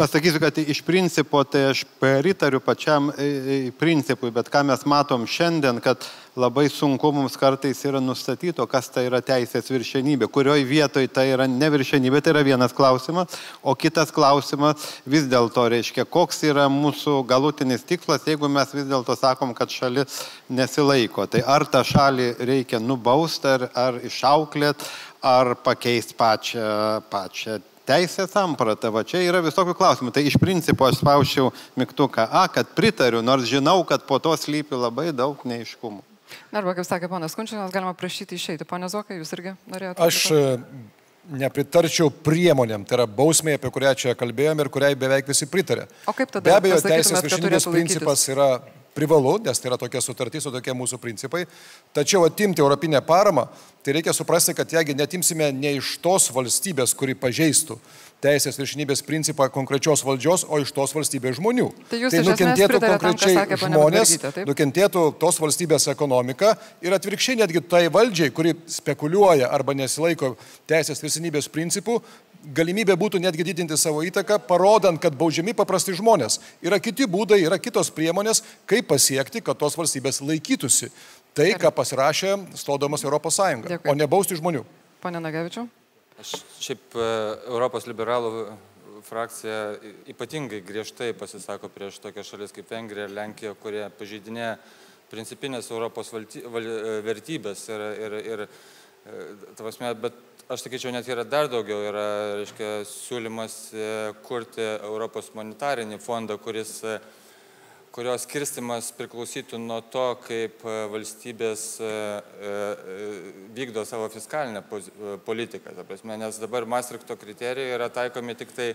pasakysiu, kad iš principo tai aš pritariu pačiam e, e, principui, bet ką mes matom šiandien, kad labai sunku mums kartais yra nustatyto, kas tai yra teisės viršenybė, kurioje vietoje tai yra neviršenybė, tai yra vienas klausimas, o kitas klausimas vis dėlto reiškia, koks yra mūsų galutinis tikslas, jeigu mes vis dėlto sakom, kad šalis nesilaiko. Tai ar tą šalį reikia nubausti, ar, ar išauklėt, ar pakeisti pačią, pačią teisės samprata, va čia yra visokių klausimų. Tai iš principo aš spaušiau mygtuką A, kad pritariu, nors žinau, kad po to slypi labai daug neiškumų. Arba, kaip sakė ponas Kunčinas, galima prašyti išeiti. Pone Zokai, jūs irgi norėjote? Aš e, nepritarčiau priemonėm, tai yra bausmė, apie kurią čia kalbėjome ir kuriai beveik visi pritarė. O kaip tada? Be abejo, teisės viršinybės principas yra privalu, nes tai yra tokia sutartis, o tokie mūsų principai. Tačiau atimti europinę paramą, tai reikia suprasti, kad jeigu netimsime ne iš tos valstybės, kuri pažeistų teisės viršinybės principą konkrečios valdžios, o iš tos valstybės žmonių. Tai tai nukentėtų pritariat tam, konkrečiai sakė žmonės, nukentėtų tos valstybės ekonomika ir atvirkščiai netgi tai valdžiai, kuri spekuliuoja arba nesilaiko teisės viršinybės principų, galimybė būtų netgi didinti savo įtaką, parodant, kad baudžiami paprasti žmonės. Yra kiti būdai, yra kitos priemonės, kaip pasiekti, kad tos valstybės laikytųsi. Tai, ką pasirašė stodamas Europos Sąjunga, Dėkui. o ne bausti žmonių. Pone Nagevičiu. Aš šiaip e, Europos liberalų frakcija ypatingai griežtai pasisako prieš tokias šalis kaip Vengrija ir Lenkija, kurie pažeidinė principinės Europos valty, val, e, vertybės. Ir, ir, ir, e, ta prasme, bet aš sakyčiau, net yra dar daugiau, yra reiškia, siūlymas e, kurti Europos monetarinį fondą, kuris e, kurios skirstimas priklausytų nuo to, kaip e, valstybės vykdo savo fiskalinę e, politiką. Ta prasme, nes dabar Maastrichto kriterijai yra taikomi tik tai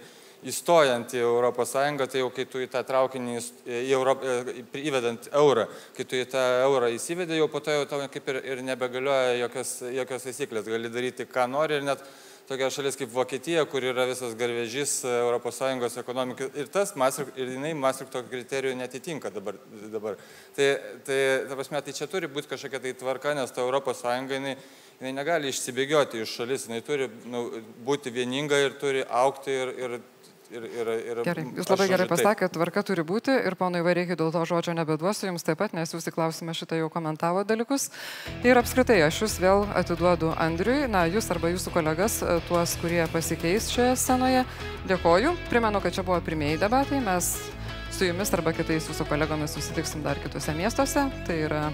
įstojant į ES, tai jau kai tu į tą traukinį, į Europ, e, įvedant eurą, kai tu į tą eurą įsivedė, jau po to jau tau kaip ir, ir nebegalioja jokios, jokios taisyklės, gali daryti ką nori ir net tokia šalis kaip Vokietija, kur yra visas garvežys ES ekonomikai ir tas Maastricht- ir jinai Maastrichto kriterijų netitinka dabar. dabar. Tai, tai, ta prasme, tai čia turi būti kažkokia tai tvarka, nes ta ES jinai, jinai negali išsibėgioti iš šalis, jinai turi nu, būti vieninga ir turi aukti ir, ir, ir, ir, ir Gerai, jūs labai gerai žodžiu, taip. pasakėt, tvarka turi būti ir ponui Vareikiai dėl to žodžio nebeduosiu jums taip pat, nes jūs į klausimą šitą jau komentavo dalykus. Ir apskritai aš jūs vėl atiduodu Andriui, na, jūs arba jūsų kolegas, e, tuos, kurie pasikeis šioje scenoje. Dėkoju. Primenu, kad čia buvo pirmieji debatai. Mes su jumis arba kitais jūsų kolegomis susitiksim dar kitose miestuose. Tai yra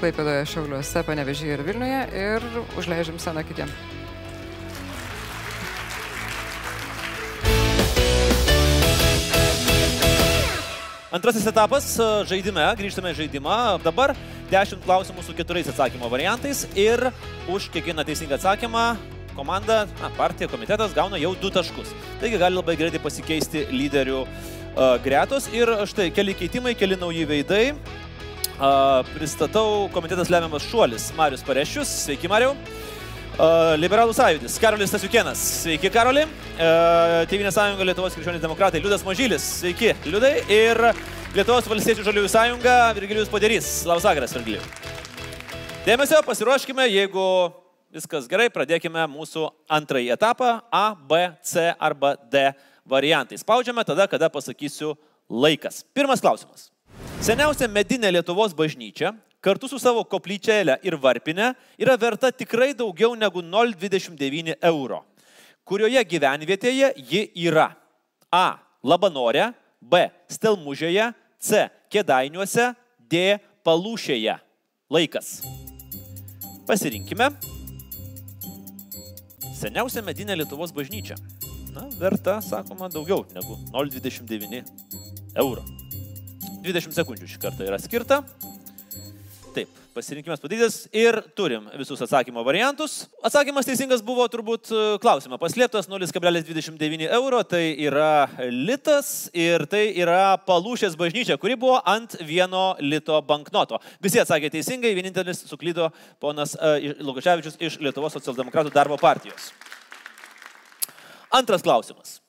Klaipėdoje, Šiauliuose, Panevežyje ir Vilniuje. Ir užleidžiam sceną kitiems. Antrasis etapas e, žaidime, grįžtame į žaidimą. Dabar 10 klausimų su keturiais atsakymo variantais ir už kiekvieną teisingą atsakymą komanda, na, partija, komitetas gauna jau 2 taškus. Taigi gali labai greitai pasikeisti lyderių uh, gretos ir štai keli keitimai, keli nauji veidai. Uh, pristatau komitetas lemiamas šuolis. Marius Parešius, sveiki Mariau. Uh, Liberalų sąjūdis, Karolis Stasiukienas, sveiki Karoli. Uh, Tėvinės sąjunga Lietuvos krikščionys demokratai, Liudas Mažylis, sveiki Liudai. Ir Lietuvos valstiečių žaliųjų sąjunga, Virgilijus Poderys, Lausagaras Virgilijus. Dėmesio, pasiruoškime, jeigu viskas gerai, pradėkime mūsų antrąjį etapą A, B, C arba D variantai. Spaudžiame tada, kada pasakysiu laikas. Pirmas klausimas. Seniausia medinė Lietuvos bažnyčia kartu su savo koplyčėlė ir varpinė yra verta tikrai daugiau negu 0,29 euro. Kurioje gyvenvietėje ji yra? A. Labanorė, B. Stelmužėje, C. Kėdainiuose, D. Palūšėje. Laikas. Pasirinkime. Seniausia medinė Lietuvos bažnyčia. Na, verta, sakoma, daugiau negu 0,29 euro. 20 sekundžių šį kartą yra skirta. Taip, pasirinkimas padarytas ir turim visus atsakymo variantus. Atsakymas teisingas buvo turbūt e, klausimą. Paslėptas 0,29 euro, tai yra litas ir tai yra palūšės bažnyčia, kuri buvo ant vieno lito banknoto. Visi atsakė teisingai, vienintelis suklydo ponas uh, Lukaševičius iš Lietuvos socialdemokratų darbo partijos. Antras klausimas.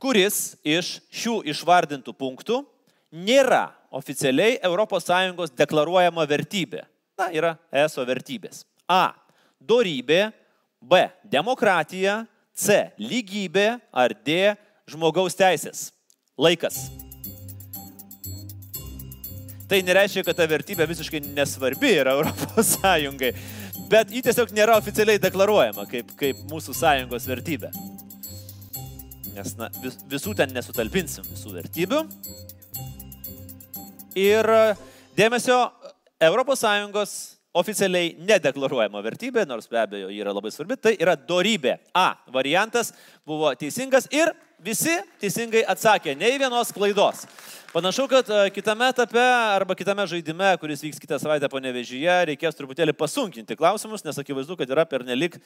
Kuris iš šių išvardintų punktų nėra oficialiai ES deklaruojama vertybė. Na, yra ESO vertybės. A. Dorybė. B. Demokratija. C. Lygybė. Ar D. Žmogaus teisės. Laikas. Tai nereiškia, kad ta vertybė visiškai nesvarbi yra ES, bet ji tiesiog nėra oficialiai deklaruojama kaip, kaip mūsų sąjungos vertybė. Nes na, vis, visų ten nesutalpinsim, visų vertybių. Ir dėmesio ES oficialiai nedeklaruojama vertybė, nors be abejo yra labai svarbi, tai yra dorybė. A variantas buvo teisingas ir visi teisingai atsakė, nei vienos klaidos. Panašu, kad e, kitame etape arba kitame žaidime, kuris vyks kitą savaitę po nevežyje, reikės truputėlį pasunkinti klausimus, nes akivaizdu, kad yra pernelik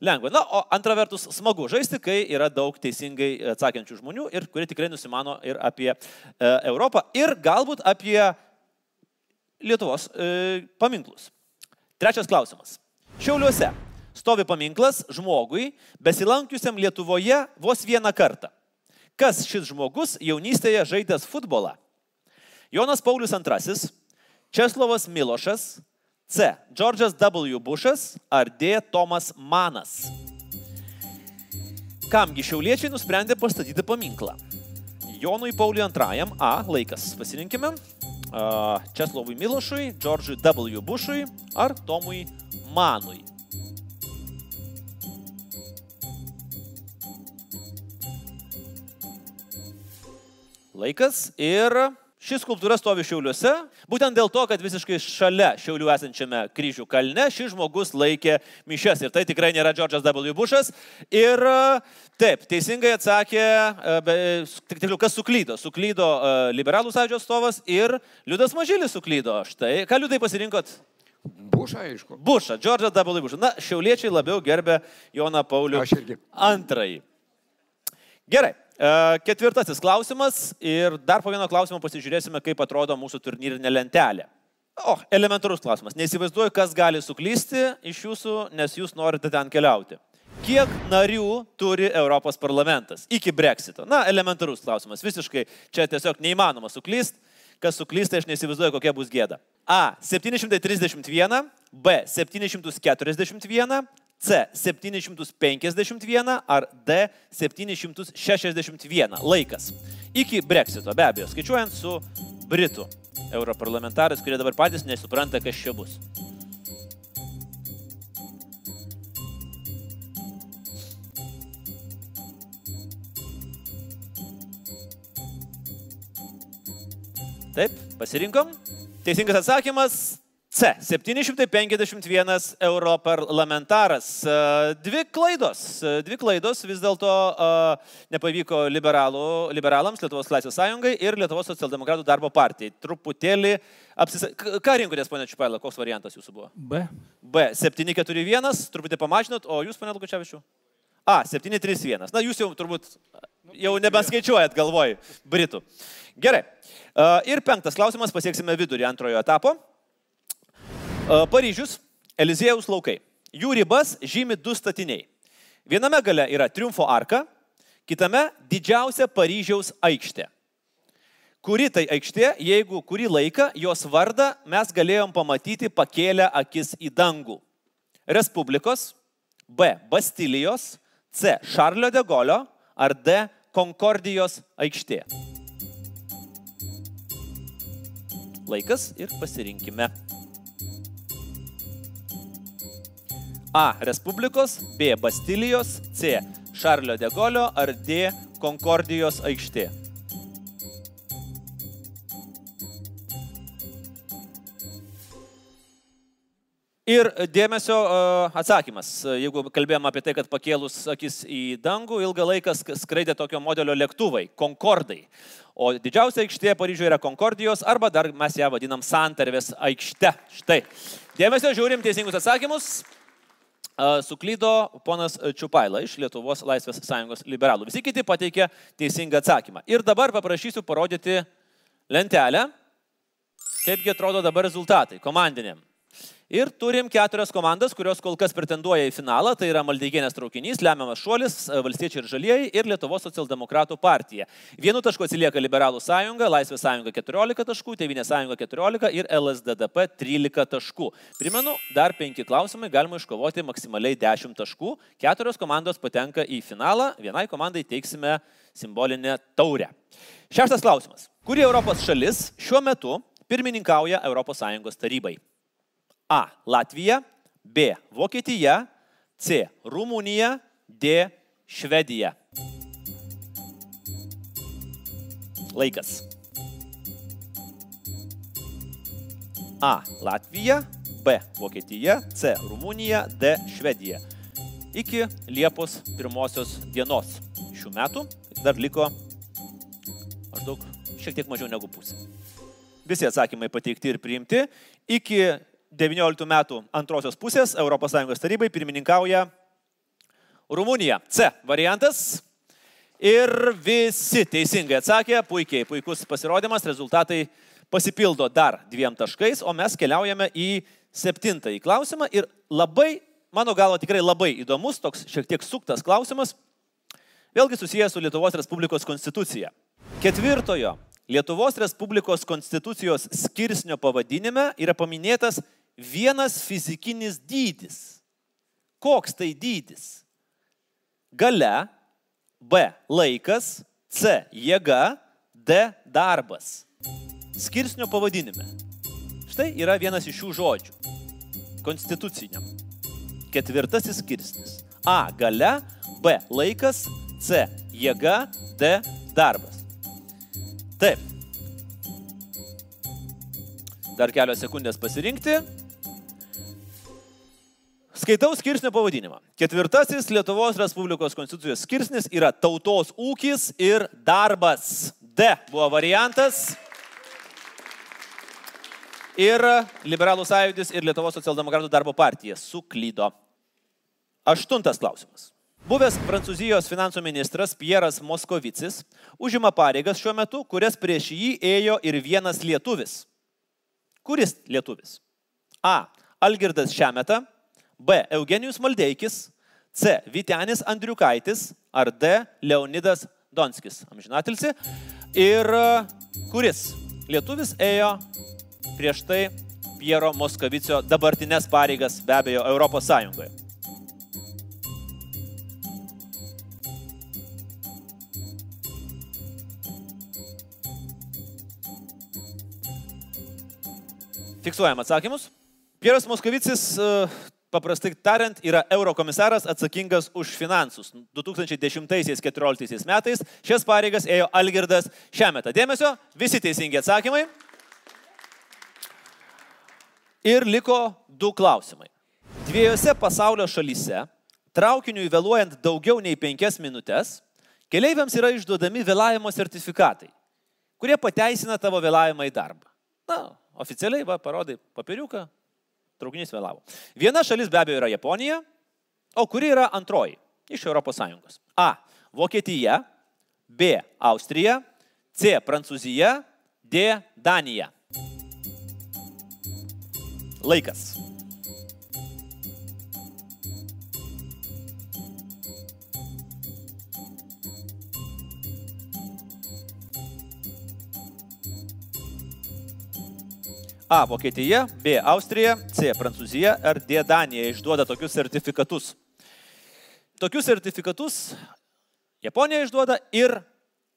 lengva. Na, o antra vertus, smagu žaisti, kai yra daug teisingai atsakančių žmonių ir kurie tikrai nusimano ir apie e, Europą ir galbūt apie Lietuvos e, paminklus. Trečias klausimas. Šiauliuose stovi paminklas žmogui, besilankiusiam Lietuvoje vos vieną kartą. Kas šis žmogus jaunystėje žaidęs futbolą? Jonas Paulius II, Česlovas Milošas, C. Džordžas W. Bušas ar D. Tomas Manas. Kamgi šiauliečiai nusprendė pastatyti paminklą? Jonui Pauliui II A. Laikas. Pasirinkime. Česlovui Milošui, Džordžui W. Bušui ar Tomui Manui. Laikas ir Ši skulptūra stovi Šiauliuose, būtent dėl to, kad visiškai šalia Šiaulių esančiame kryžių kalne šis žmogus laikė mišes. Ir tai tikrai nėra Džordžas W. Bushas. Ir taip, teisingai atsakė, tiksliau, kas suklydo. Suklydo liberalų sąjūdžio atstovas ir Liudas Mažylis suklydo. Štai, ką Liudai pasirinkot? Bušą, aišku. Bušą, Džordžą W. Bushą. Na, šiauliečiai labiau gerbė Joną Paulių antrąjį. Gerai. Ketvirtasis klausimas ir dar po vieno klausimo pasižiūrėsime, kaip atrodo mūsų turnyrinė lentelė. O, elementarus klausimas. Neįsivaizduoju, kas gali suklysti iš jūsų, nes jūs norite ten keliauti. Kiek narių turi Europos parlamentas iki breksito? Na, elementarus klausimas. Visiškai čia tiesiog neįmanoma suklysti. Kas suklysta, aš neįsivaizduoju, kokia bus gėda. A. 731, B. 741, C 751 ar D 761 laikas. Iki breksito, be abejo, skaičiuojant su Britų europarlamentarais, kurie dabar patys nesupranta, kas čia bus. Taip, pasirinkom. Teisingas atsakymas C. 751 europarlamentaras. E, dvi klaidos. E, dvi klaidos vis dėlto e, nepavyko liberalų, liberalams, Lietuvos Laisvės sąjungai ir Lietuvos socialdemokratų darbo partijai. Truputėlį apsisa... Ką rinkotės, ponia Čiupaila, koks variantas jūsų buvo? B. B. 741, truputį pamažinot, o jūs, ponia Lukučiavičiu? A. 731. Na, jūs jau turbūt jau nebeskaičiuojat galvoj Britų. Gerai. Ir penktas klausimas, pasieksime vidurį antrojo etapo. Paryžius, Eliziejaus laukai. Jų ribas žymi du statiniai. Viename gale yra triumfo arka, kitame didžiausia Paryžiaus aikštė. Kuri tai aikštė, jeigu kurį laiką jos vardą mes galėjom pamatyti pakėlę akis į dangų. Respublikos, B. Bastilijos, C. Šarlio de Golio ar D. Konkordijos aikštė. Laikas ir pasirinkime. A. Respublikos, B. Bastilijos, C. Šarlio de Golio ar D. Konkordijos aikštė. Ir dėmesio atsakymas. Jeigu kalbėjom apie tai, kad pakėlus akis į dangų, ilgą laiką skraidė tokio modelio lėktuvai - Konkordai. O didžiausia aikštė Paryžiuje yra Konkordijos arba dar mes ją vadinam Santarvės aikšte. Štai. Dėmesio žiūrim teisingus atsakymus. Suklydo ponas Čiupaila iš Lietuvos Laisvės sąjungos liberalų. Visi kiti pateikė teisingą atsakymą. Ir dabar paprašysiu parodyti lentelę, kaipgi atrodo dabar rezultatai komandiniam. Ir turim keturias komandas, kurios kol kas pretenduoja į finalą. Tai yra Maldeikienės traukinys, lemiamas šuolis, Valstiečiai ir Žalieji ir Lietuvos socialdemokratų partija. Vienu tašku atsilieka Liberalų sąjunga, Laisvės sąjunga 14 taškų, Tevinės sąjunga 14 ir LSDDP 13 taškų. Primenu, dar penki klausimai, galima iškovoti maksimaliai 10 taškų. Keturios komandos patenka į finalą, vienai komandai teiksime simbolinę taurę. Šeštas klausimas. Kuri Europos šalis šiuo metu pirmininkauja ES tarybai? A. Latvija, B. Vokietija, C. Rumunija, D. Švedija. Laikas. A. Latvija, B. Vokietija, C. Rumunija, D. Švedija. Iki Liepos pirmosios dienos šių metų dar liko maždaug šiek tiek mažiau negu pusė. Visi atsakymai pateikti ir priimti. Iki 19 metų antrosios pusės ES tarybai pirmininkauja Rumunija. C variantas. Ir visi teisingai atsakė, puikiai, puikus pasirodymas, rezultatai pasipildo dar dviem taškais, o mes keliaujame į septintąjį klausimą ir labai mano galva, tikrai labai įdomus, toks šiek tiek suktas klausimas, vėlgi susijęs su Lietuvos Respublikos konstitucija. Ketvirtojo Lietuvos Respublikos konstitucijos skirsnio pavadinime yra paminėtas vienas fizikinis dydis. Koks tai dydis? Gale, B laikas, C jėga, D darbas. Skirsnio pavadinime. Štai yra vienas iš šių žodžių. Konstituciniam. Ketvirtasis skirsnis. A gale, B laikas, C jėga, D darbas. Taip. Dar kelios sekundės pasirinkti. Skaitau skirsnio pavadinimą. Ketvirtasis Lietuvos Respublikos konstitucijos skirsnis yra tautos ūkis ir darbas. D buvo variantas. Ir Liberalų sąjūdis ir Lietuvos socialdemokratų darbo partija suklydo. Aštuntas klausimas. Buvęs Prancūzijos finansų ministras Pieras Moskovicis užima pareigas šiuo metu, kurias prieš jį ėjo ir vienas lietuvis. Kuris lietuvis? A. Algirdas Šemeta, B. Eugenijus Maldeikis, C. Vitenis Andriukaitis ar D. Leonidas Donskis. Amžinatilsi. Ir kuris lietuvis ėjo prieš tai Piero Moskovicio dabartinės pareigas be abejo Europos Sąjungoje. Fiksuojam atsakymus. Pieras Moskovicis, e, paprastai tariant, yra eurokomisaras atsakingas už finansus. 2010-2014 metais šias pareigas ėjo Algirdas Šemeta. Dėmesio, visi teisingi atsakymai. Ir liko du klausimai. Dviejose pasaulio šalyse, traukiniui vėluojant daugiau nei penkias minutės, keleiviams yra išduodami vėlavimo sertifikatai, kurie pateisina tavo vėlavimą į darbą. Na, Oficialiai, va, parodai papiriuką, traukinys vėlavo. Viena šalis be abejo yra Japonija, o kuri yra antroji iš ES? A. Vokietija, B. Austrija, C. Prancūzija, D. Danija. Laikas. A. Vokietija, B. Austrija, C. Prancūzija ar D. Danija išduoda tokius sertifikatus. Tokius sertifikatus Japonija išduoda ir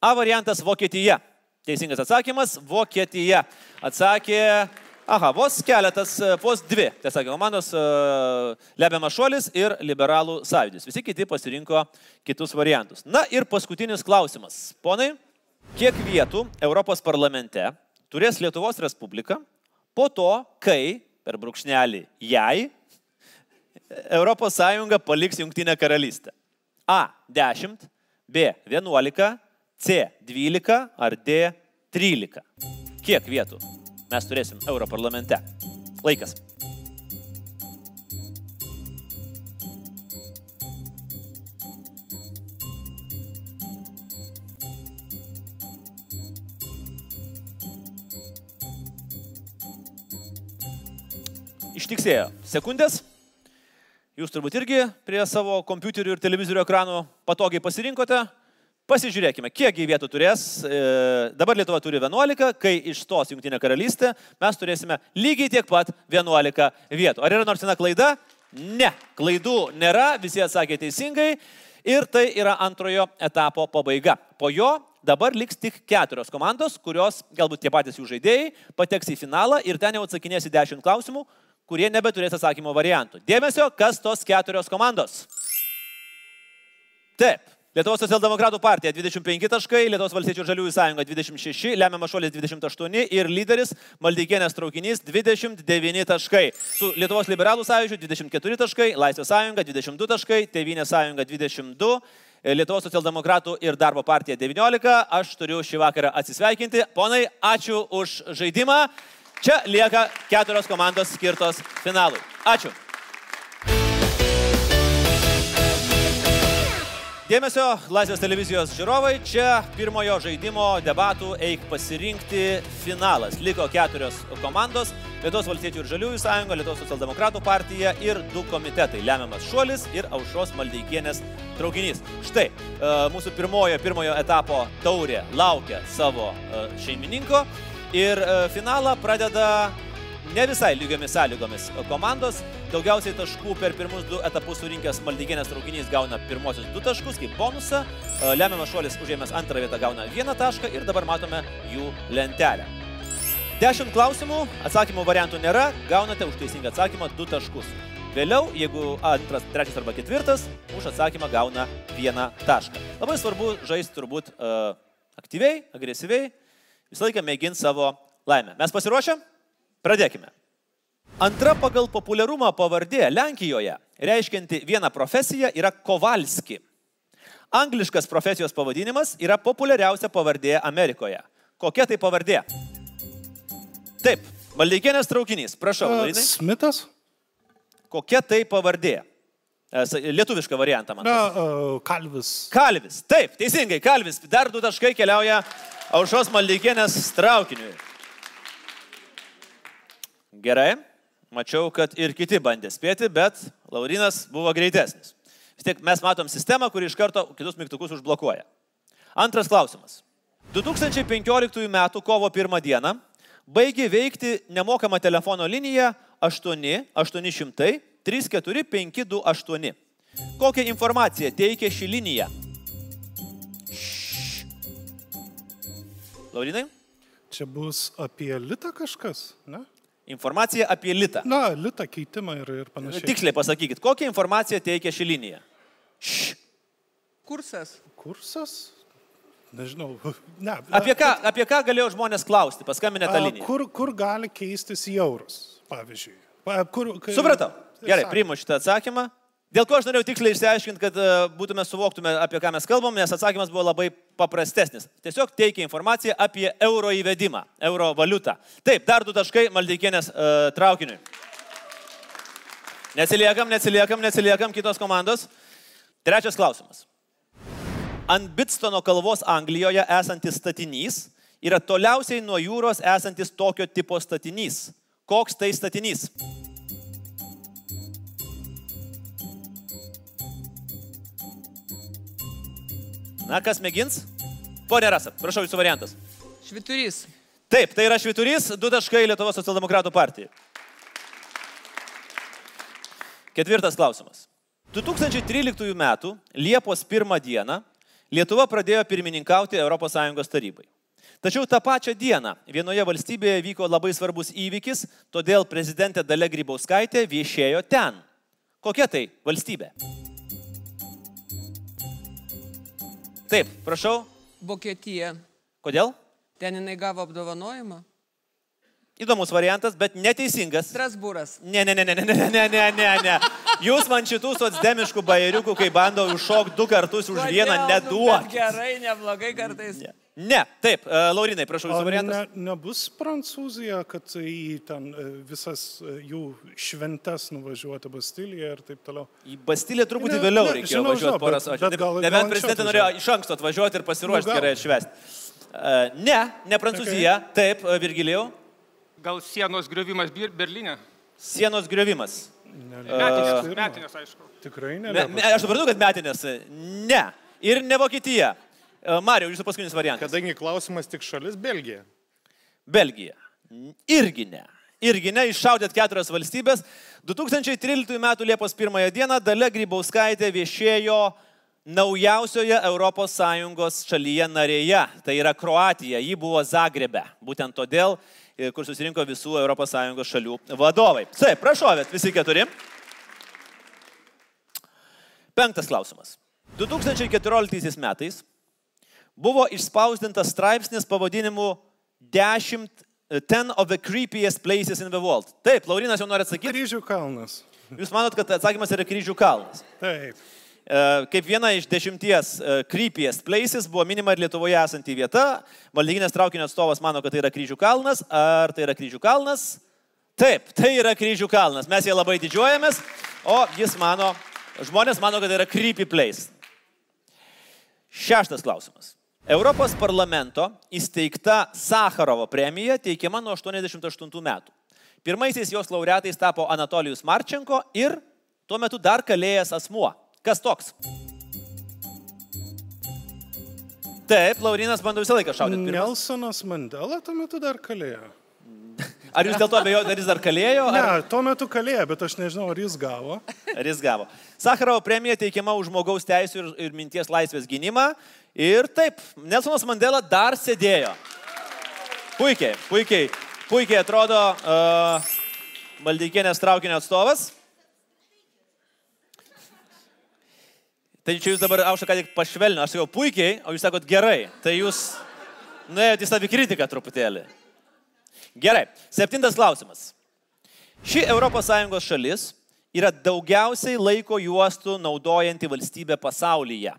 A variantas Vokietija. Teisingas atsakymas - Vokietija. Atsakė, aha, vos keletas, vos dvi, tiesą sakė, komandos uh, Lebiamas šuolis ir Liberalų sąjūdis. Visi kiti pasirinko kitus variantus. Na ir paskutinis klausimas. Ponai, kiek vietų Europos parlamente turės Lietuvos Respublika po to, kai, per brūkšnelį, jai ES paliks Junktinę karalystę. A. 10, B. 11, C. 12 ar D. 13. Kiek vietų mes turėsim Europarlamente? Laikas. Ištiksėjo sekundės. Jūs turbūt irgi prie savo kompiuterių ir televizorių ekranų patogiai pasirinkote. Pasižiūrėkime, kiek vietų turės. E, dabar Lietuva turi 11, kai išstos Junktinė karalystė, mes turėsime lygiai tiek pat 11 vietų. Ar yra nors viena klaida? Ne, klaidų nėra, visi atsakė teisingai. Ir tai yra antrojo etapo pabaiga. Po jo dabar liks tik keturios komandos, kurios, galbūt tie patys jų žaidėjai, pateks į finalą ir ten jau atsakinės į dešimt klausimų, kurie nebeturės atsakymo variantų. Dėmesio, kas tos keturios komandos? Taip. Lietuvos socialdemokratų partija 25 taškai, Lietuvos valstiečių žaliųjų sąjunga 26, lemiamas šuolis 28 ir lyderis Maldeikienės traukinys 29 taškai. Su Lietuvos liberalų sąjūdžiu 24 taškai, Laisvės sąjunga 22 taškai, Tevinės sąjunga 22. Lietuvos socialdemokratų ir darbo partija 19. Aš turiu šį vakarą atsisveikinti. Ponai, ačiū už žaidimą. Čia lieka keturios komandos skirtos finalui. Ačiū. Dėmesio Laisvės televizijos žiūrovai, čia pirmojo žaidimo debatų eik pasirinkti finalas. Liko keturios komandos, Lietuvos valstiečių ir žaliųjų sąjunga, Lietuvos socialdemokratų partija ir du komitetai - lemiamas šuolis ir aušros maldeikienės traukinys. Štai e, mūsų pirmojo, pirmojo etapo taurė laukia savo e, šeimininko ir e, finalą pradeda ne visai lygiomis sąlygomis komandos. Daugiausiai taškų per pirmus du etapus surinkęs Maldeikienės traukinys gauna pirmosius du taškus kaip bonusą. E, Lemiamas šuolis užėmęs antrą vietą gauna vieną tašką ir dabar matome jų lentelę. Dešimt klausimų, atsakymų variantų nėra, gaunate už teisingą atsakymą du taškus. Vėliau, jeigu antras, trečias arba ketvirtas, už atsakymą gauna vieną tašką. Labai svarbu žaisti turbūt uh, aktyviai, agresyviai, visą laiką mėginti savo laimę. Mes pasiruošę? Pradėkime. Antra pagal populiarumą pavardė Lenkijoje, reiškianti vieną profesiją, yra Kovalski. Angliškas profesijos pavadinimas yra populiariausia pavardė Amerikoje. Kokia tai pavardė? Taip, Maldeikienės traukinys, prašau. Laurinai. Smitas? Kokia tai pavardė? E, Lietuvišką variantą man. Na, uh, Kalvis. Kalvis, taip, teisingai, Kalvis. Dar du taškai keliauja aušos Maldeikienės traukiniui. Gerai, mačiau, kad ir kiti bandė spėti, bet Laurinas buvo greitesnis. Vis tiek mes matom sistemą, kuri iš karto kitus mygtukus užblokuoja. Antras klausimas. 2015 m. kovo 1 d. baigė veikti nemokama telefono linija 8 800 34 528. Kokią informaciją teikia ši linija? Laurinai? Čia bus apie litą kažkas, ne? Informacija apie litą. Na, litą keitimą ir, ir panašiai. Tiksliai pasakykit, kokią informaciją teikia ši linija? Kursas. Kursas? Nežinau. [laughs] Ne. Apie ką, apie ką galėjo žmonės klausti, paskambinę tą liniją? Kur, kur gali keistis į eurus, pavyzdžiui? Pa- Kur, kai- Supratau. Gerai, priimu šitą atsakymą. Dėl ko aš norėjau tiksliai išsiaiškinti, kad e, būtume suvoktume, apie ką mes kalbam, nes atsakymas buvo labai paprastesnis. Tiesiog teikia informaciją apie euro įvedimą, euro valiutą. Taip, dar du taškai Maldeikienės uh, traukiniui. Neatsiliekam, neatsiliekam, neatsiliekam kitos komandos. Trečias klausimas. Ant Bitstono kalvos Anglijoje esantis statinys yra toliausiai nuo jūros esantis tokio tipo statinys. Koks tai statinys? Na, kas mėgins? Pone Rasa, prašau jūsų variantas. Šviturys. Taip, tai yra šviturys, du taškai Lietuvos socialdemokratų partijai. Ketvirtas klausimas. 2013 m. Liepos 1 d. Lietuva pradėjo pirmininkauti ES tarybai. Tačiau tą pačią dieną vienoje valstybėje vyko labai svarbus įvykis, todėl prezidentė Dalia Grybauskaitė viešėjo ten. Kokia tai valstybė? Taip, prašau. Vokietija. Kodėl? Ten jinai gavo apdovanojimą. Įdomus variantas, bet neteisingas. Strasbūras. Ne, ne, ne, ne, ne, ne, ne, ne, ne. Jūs man šitų socdemiškų bairiukų, kai bando užšokti du kartus už vieną, Kodėl? Nu, bet neduok. Gerai, neblogai kartais. Ne. Ne, taip, e, Laurinai, prašau jūsų Ar variantas. ne, nebus Prancūzija, kad į ten e, visas e, jų šventes nuvažiuoti Bastiliją ir taip toliau? Į Bastilę truputį Ne, vėliau ne, reikėjo žinau, važiuoti gal Nebent prezidentė norėjo iš anksto atvažiuoti ir pasiruošti Nu, gerai atšvesti. E, Ne, ne Prancūzija, taip, e, Virgilijau. Gal sienos griovimas Berlyne? Sienos griovimas. Metinės, metinės, aišku. Tikrai ne. Me, me, aš suprantu, kad metinės. Ne. Ir ne Vokietija. Mario, jūsų paskutinis variantas. Kadangi klausimas tik šalis Belgija. Belgija. Irgi ne. Irgi ne, iššaudėt keturias valstybės. 2013 m. Liepos 1 d. Dalia Grybauskaitė viešėjo naujausioje ES šalyje narėje. Tai yra Kroatija. Ji buvo Zagrebe. Būtent todėl, kur susirinko visų ES šalių vadovai. Taip, prašovėt, visi keturi. Penktas klausimas. 2014 metais buvo išspausdintas straipsnis pavadinimu 10 10 of the creepiest places in the world. Taip, Laurinas jau nori atsakyti. Kryžių kalnas. Jūs manot, kad atsakymas yra kryžių kalnas. Taip. E, Kaip viena iš dešimties e, creepiest places buvo minima ir Lietuvoje esanti vieta. Valdyginės traukinio atstovas mano, kad tai yra kryžių kalnas. Ar tai yra kryžių kalnas? Taip, tai yra kryžių kalnas. Mes jie labai didžiuojamės, o jis mano, žmonės mano, kad tai yra creepy place. Šeštas klausimas. Europos parlamento įsteigta Sakarovo premija teikiama nuo 88 metų. Pirmaisiais jos laureatais tapo Anatolijus Marčenko ir tuo metu dar kalėjęs asmuo. Kas toks? Taip, Laurinas bando visą laiką šaudyti. pirmas. Nelsonas Mandela tuo metu dar kalėjo. Ar jūs dėl to abejojate, ar jis dar kalėjo? Ne, Ar, tuo metu kalėjo, bet aš nežinau, ar jis gavo. ar jis gavo? Sakarovo premija teikiama už žmogaus teisų ir, ir minties laisvės gynimą. Ir taip, Nelsonas Mandela dar sėdėjo. Puikiai, puikiai, puikiai atrodo uh, Maldeikienės traukinio atstovas. Tai čia jūs dabar, Aušta, ką tik pašvelnino, aš sakiau puikiai, o jūs sakot gerai. Tai jūs nuėjote į savikritiką truputėlį. Gerai, septintas klausimas. Ši ES šalis yra daugiausiai laiko juostų naudojanti valstybė pasaulyje.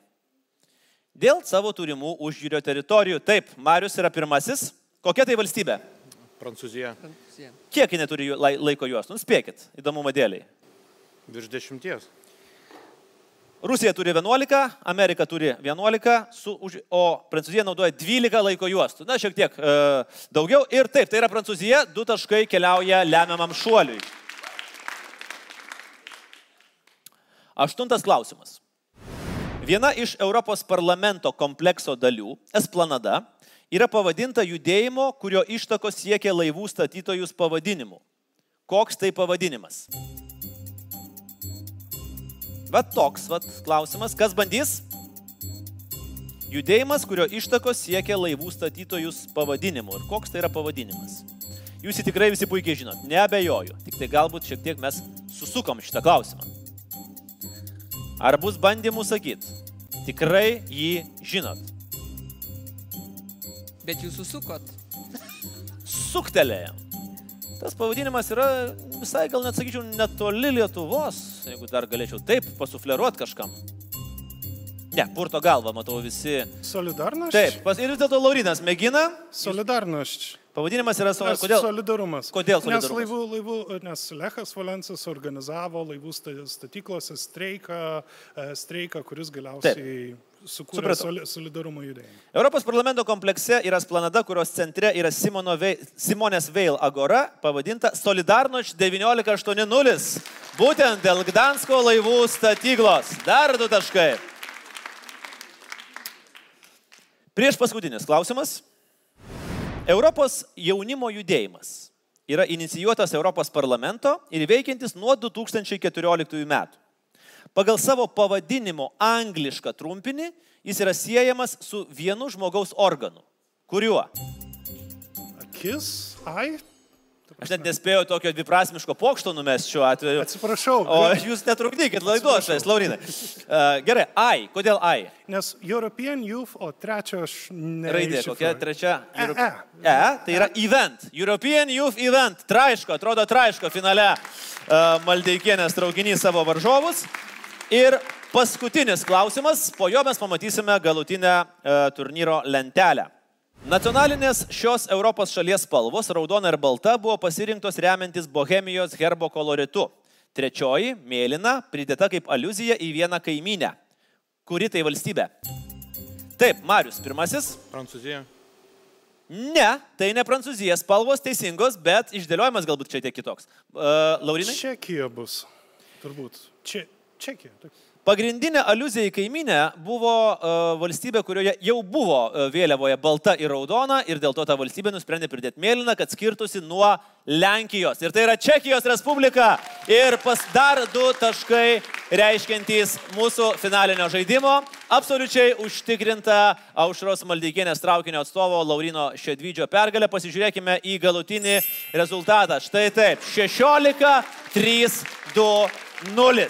Dėl savo turimų užjūrio teritorijų. Taip, Marius yra pirmasis. Kokia tai valstybė? Prancūzija. Kiek jinai turi laiko juostų? Nuspėkit, įdomumo dėliai. Virš dešimties. Rusija turi 11, Amerika turi 11, su, už, o Prancūzija naudoja 12 laiko juostų. Na, šiek tiek e, daugiau. Ir taip, tai yra Prancūzija, du taškai keliauja lemiamam šuoliui. Aštuntas klausimas. Viena iš Europos parlamento komplekso dalių, Esplanada, yra pavadinta judėjimo, kurio ištakos siekia laivų statytojus pavadinimu. Koks tai pavadinimas? Va toks vat, klausimas. Kas bandys? Judėjimas, kurio ištakos siekia laivų statytojus pavadinimu. Ir koks tai yra pavadinimas? Jūs jį tikrai visi puikiai žinot, neabejoju. Tik tai galbūt šiek tiek mes susukom šitą klausimą. Ar bus bandymų sakyti? Tikrai jį žinot. Bet jūs susukot. Suktelėjom. Tas pavadinimas yra visai gal net sakyčiau netoli Lietuvos, jeigu dar galėčiau taip pasufleruoti kažkam. Ne, purto galva, matau visi. Solidarność? Taip, pas, ir vis dėlto Laurinas mėgina. Solidarność. Pavadinimas yra. Nes Kodėl? Solidarumas. Kodėl Nes, solidarumas? laivų, laivų, nes Lechas Valensas organizavo laivų sta- statyklose streiką, e, streiką kuris galiausiai sukūrė Supratau. soli- solidarumo judėjimą. Europos parlamento komplekse yra splanada, kurios centre yra Simono Vei, Simonės Veil agora, pavadinta Solidarnoč 1980. Būtent dėl Gdansko laivų statyklos. Dar du taškai. Prieš paskutinis klausimas. Europos jaunimo judėjimas yra inicijuotas Europos parlamento ir veikiantis nuo 2014 metų. Pagal savo pavadinimo anglišką trumpinį jis yra siejamas su vienu žmogaus organu. Kuriuo? Akis, ai. Aš net nespėjau tokio dviprasmiško pokšto numesti šiuo atveju. Atsiprašau. O jūs netrukdykit laidos, šiais Laurinai. Uh, gerai, ai. Kodėl ai? Nes European Youth, o trečio aš ne. Raidė, kokia trečia? E, e. E, tai yra event. European Youth Event. Traiško, atrodo traiško finale uh, Maldeikienės traukinys savo varžovus. Ir paskutinis klausimas, po jo mes pamatysime galutinę uh, turnyro lentelę. Nacionalinės šios Europos šalies spalvos, raudona ir balta, buvo pasirinktos remiantis Bohemijos herbo koloritu. Trečioji, mėlyna, pridėta kaip aluzija į vieną kaiminę. Kuri tai valstybė? Taip, Marius, pirmasis. Prancūzija. Ne, tai ne Prancūzija, spalvos teisingos, bet išdėliojimas galbūt šiek tiek kitoks. Uh, Laurinai? Čekija bus. Turbūt. Čia, Čekija. Taip. Pagrindinė aluzija į kaiminę buvo uh, valstybė, kurioje jau buvo uh, vėliavoje balta ir raudona ir dėl to ta valstybė nusprendė pridėti mėlyną, kad skirtusi nuo Lenkijos. Ir tai yra Čekijos Respublika. Ir pas dar du taškai reiškiantys mūsų finalinio žaidimo. Absoliučiai užtikrinta Aušros Maldeikienės traukinio atstovo Laurino Šedvydžio pergalė. Pasižiūrėkime į galutinį rezultatą. Štai taip. 16, 3, 2, 0.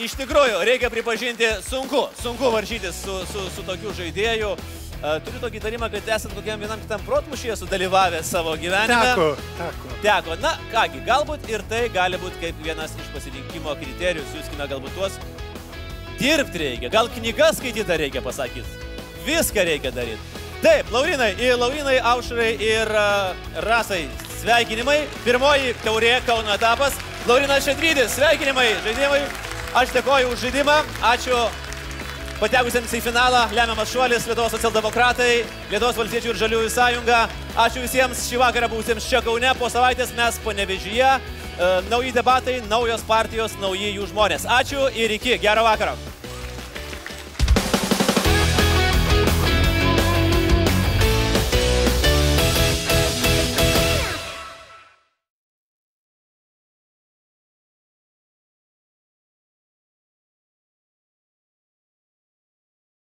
Iš tikrųjų, reikia pripažinti, sunku, sunku varžytis su, su, su tokiu žaidėju. E, Turiu tokį įtarimą, kad esant kokiam vienam kitam protmušyje sudalyvavę savo gyvenime. Teko, teko. Teko. Na, kągi, galbūt ir tai gali būti kaip vienas iš pasirinkimo kriterijų. Siūskime galbūt tuos. Dirbti reikia, gal knygas skaityti reikia pasakyti. Viską reikia daryti. Taip, Laurinai, ir Laurinai, Aušrai ir uh, Rasai, sveikinimai. Pirmoji taurė Kauno etapas. Laurinas Šedrydis, sveikinimai, žaidimai. Aš dėkoju už žaidimą. Ačiū patekusiems į finalą. Lemiamas šuolis Lietuvos socialdemokratai, Lietuvos valstiečių ir žaliųjų sąjunga. Ačiū visiems šį vakarą buvusiems čia Kaune. Po savaitės mes panevežyje. Nauji debatai, naujos partijos, nauji jų žmonės. Ačiū ir iki. Gerą vakarą.